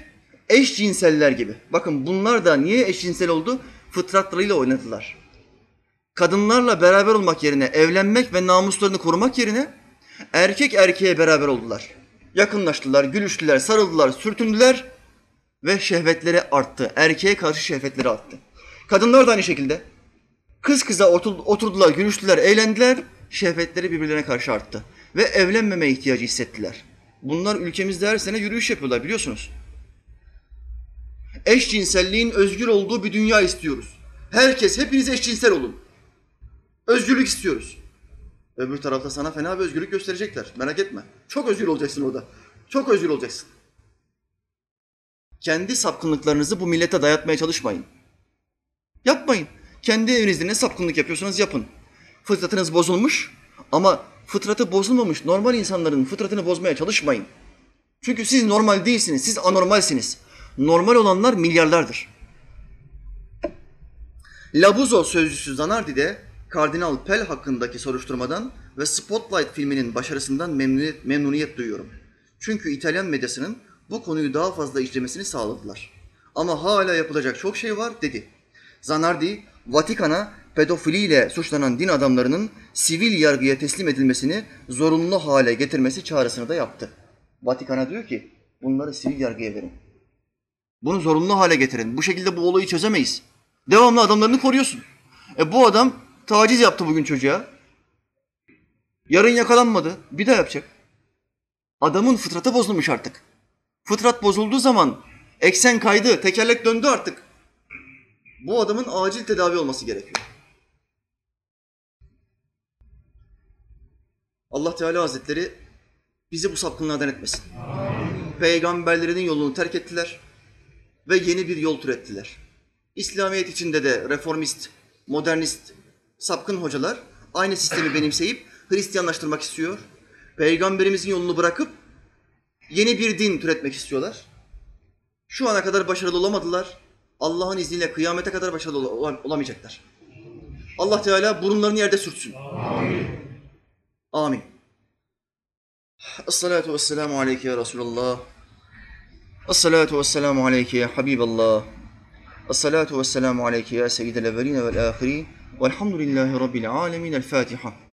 Eşcinseller gibi. Bakın bunlar da niye eşcinsel oldu? Fıtratlarıyla oynadılar. Kadınlarla beraber olmak yerine, evlenmek ve namuslarını korumak yerine erkek erkeğe beraber oldular. Yakınlaştılar, gülüştüler, sarıldılar, sürtündüler ve şehvetleri arttı. Erkeğe karşı şehvetleri arttı. Kadınlar da aynı şekilde. Kız kıza oturdular, gülüştüler, eğlendiler. Şehvetleri birbirlerine karşı arttı. Ve evlenmeme ihtiyacı hissettiler. Bunlar ülkemizde her sene yürüyüş yapıyorlar biliyorsunuz. Eşcinselliğin özgür olduğu bir dünya istiyoruz. Herkes, hepiniz eşcinsel olun. Özgürlük istiyoruz. Öbür tarafta sana fena bir özgürlük gösterecekler. Merak etme. Çok özgür olacaksın orada. Çok özgür olacaksın. Kendi sapkınlıklarınızı bu millete dayatmaya çalışmayın. Yapmayın. Kendi evinizde ne sapkınlık yapıyorsanız yapın. Fıtratınız bozulmuş ama fıtratı bozulmamış normal insanların fıtratını bozmaya çalışmayın. Çünkü siz normal değilsiniz, siz anormalsiniz. Normal olanlar milyarlardır. Labuzo sözcüsü Zanardi de Kardinal Pell hakkındaki soruşturmadan ve Spotlight filminin başarısından memnuniyet, memnuniyet duyuyorum. Çünkü İtalyan medyasının bu konuyu daha fazla işlemesini sağladılar. Ama hala yapılacak çok şey var dedi. Zanardi, Vatikan'a pedofiliyle suçlanan din adamlarının sivil yargıya teslim edilmesini zorunlu hale getirmesi çağrısını da yaptı. Vatikan'a diyor ki bunları sivil yargıya verin. Bunu zorunlu hale getirin. Bu şekilde bu olayı çözemeyiz. Devamlı adamlarını koruyorsun. E bu adam taciz yaptı bugün çocuğa. Yarın yakalanmadı. Bir daha yapacak. Adamın fıtratı bozulmuş artık. Fıtrat bozulduğu zaman eksen kaydı, tekerlek döndü artık. Bu adamın acil tedavi olması gerekiyor. Allah Teala Hazretleri bizi bu sapkınlardan etmesin. Peygamberlerinin yolunu terk ettiler ve yeni bir yol türettiler. İslamiyet içinde de reformist, modernist, sapkın hocalar aynı sistemi benimseyip Hristiyanlaştırmak istiyor. Peygamberimizin yolunu bırakıp yeni bir din türetmek istiyorlar. Şu ana kadar başarılı olamadılar. Allah'ın izniyle kıyamete kadar başarılı olamayacaklar. Allah Teala burunlarını yerde sürtsün. Amin. Amin. Esselatu vesselamu aleyke ya Resulallah. Esselatu vesselamu aleyke ya Habiballah. Esselatu vesselamu aleyke ya seyyidel evvelin vel ahirin. Velhamdülillahi Rabbil alemin. El Fatiha.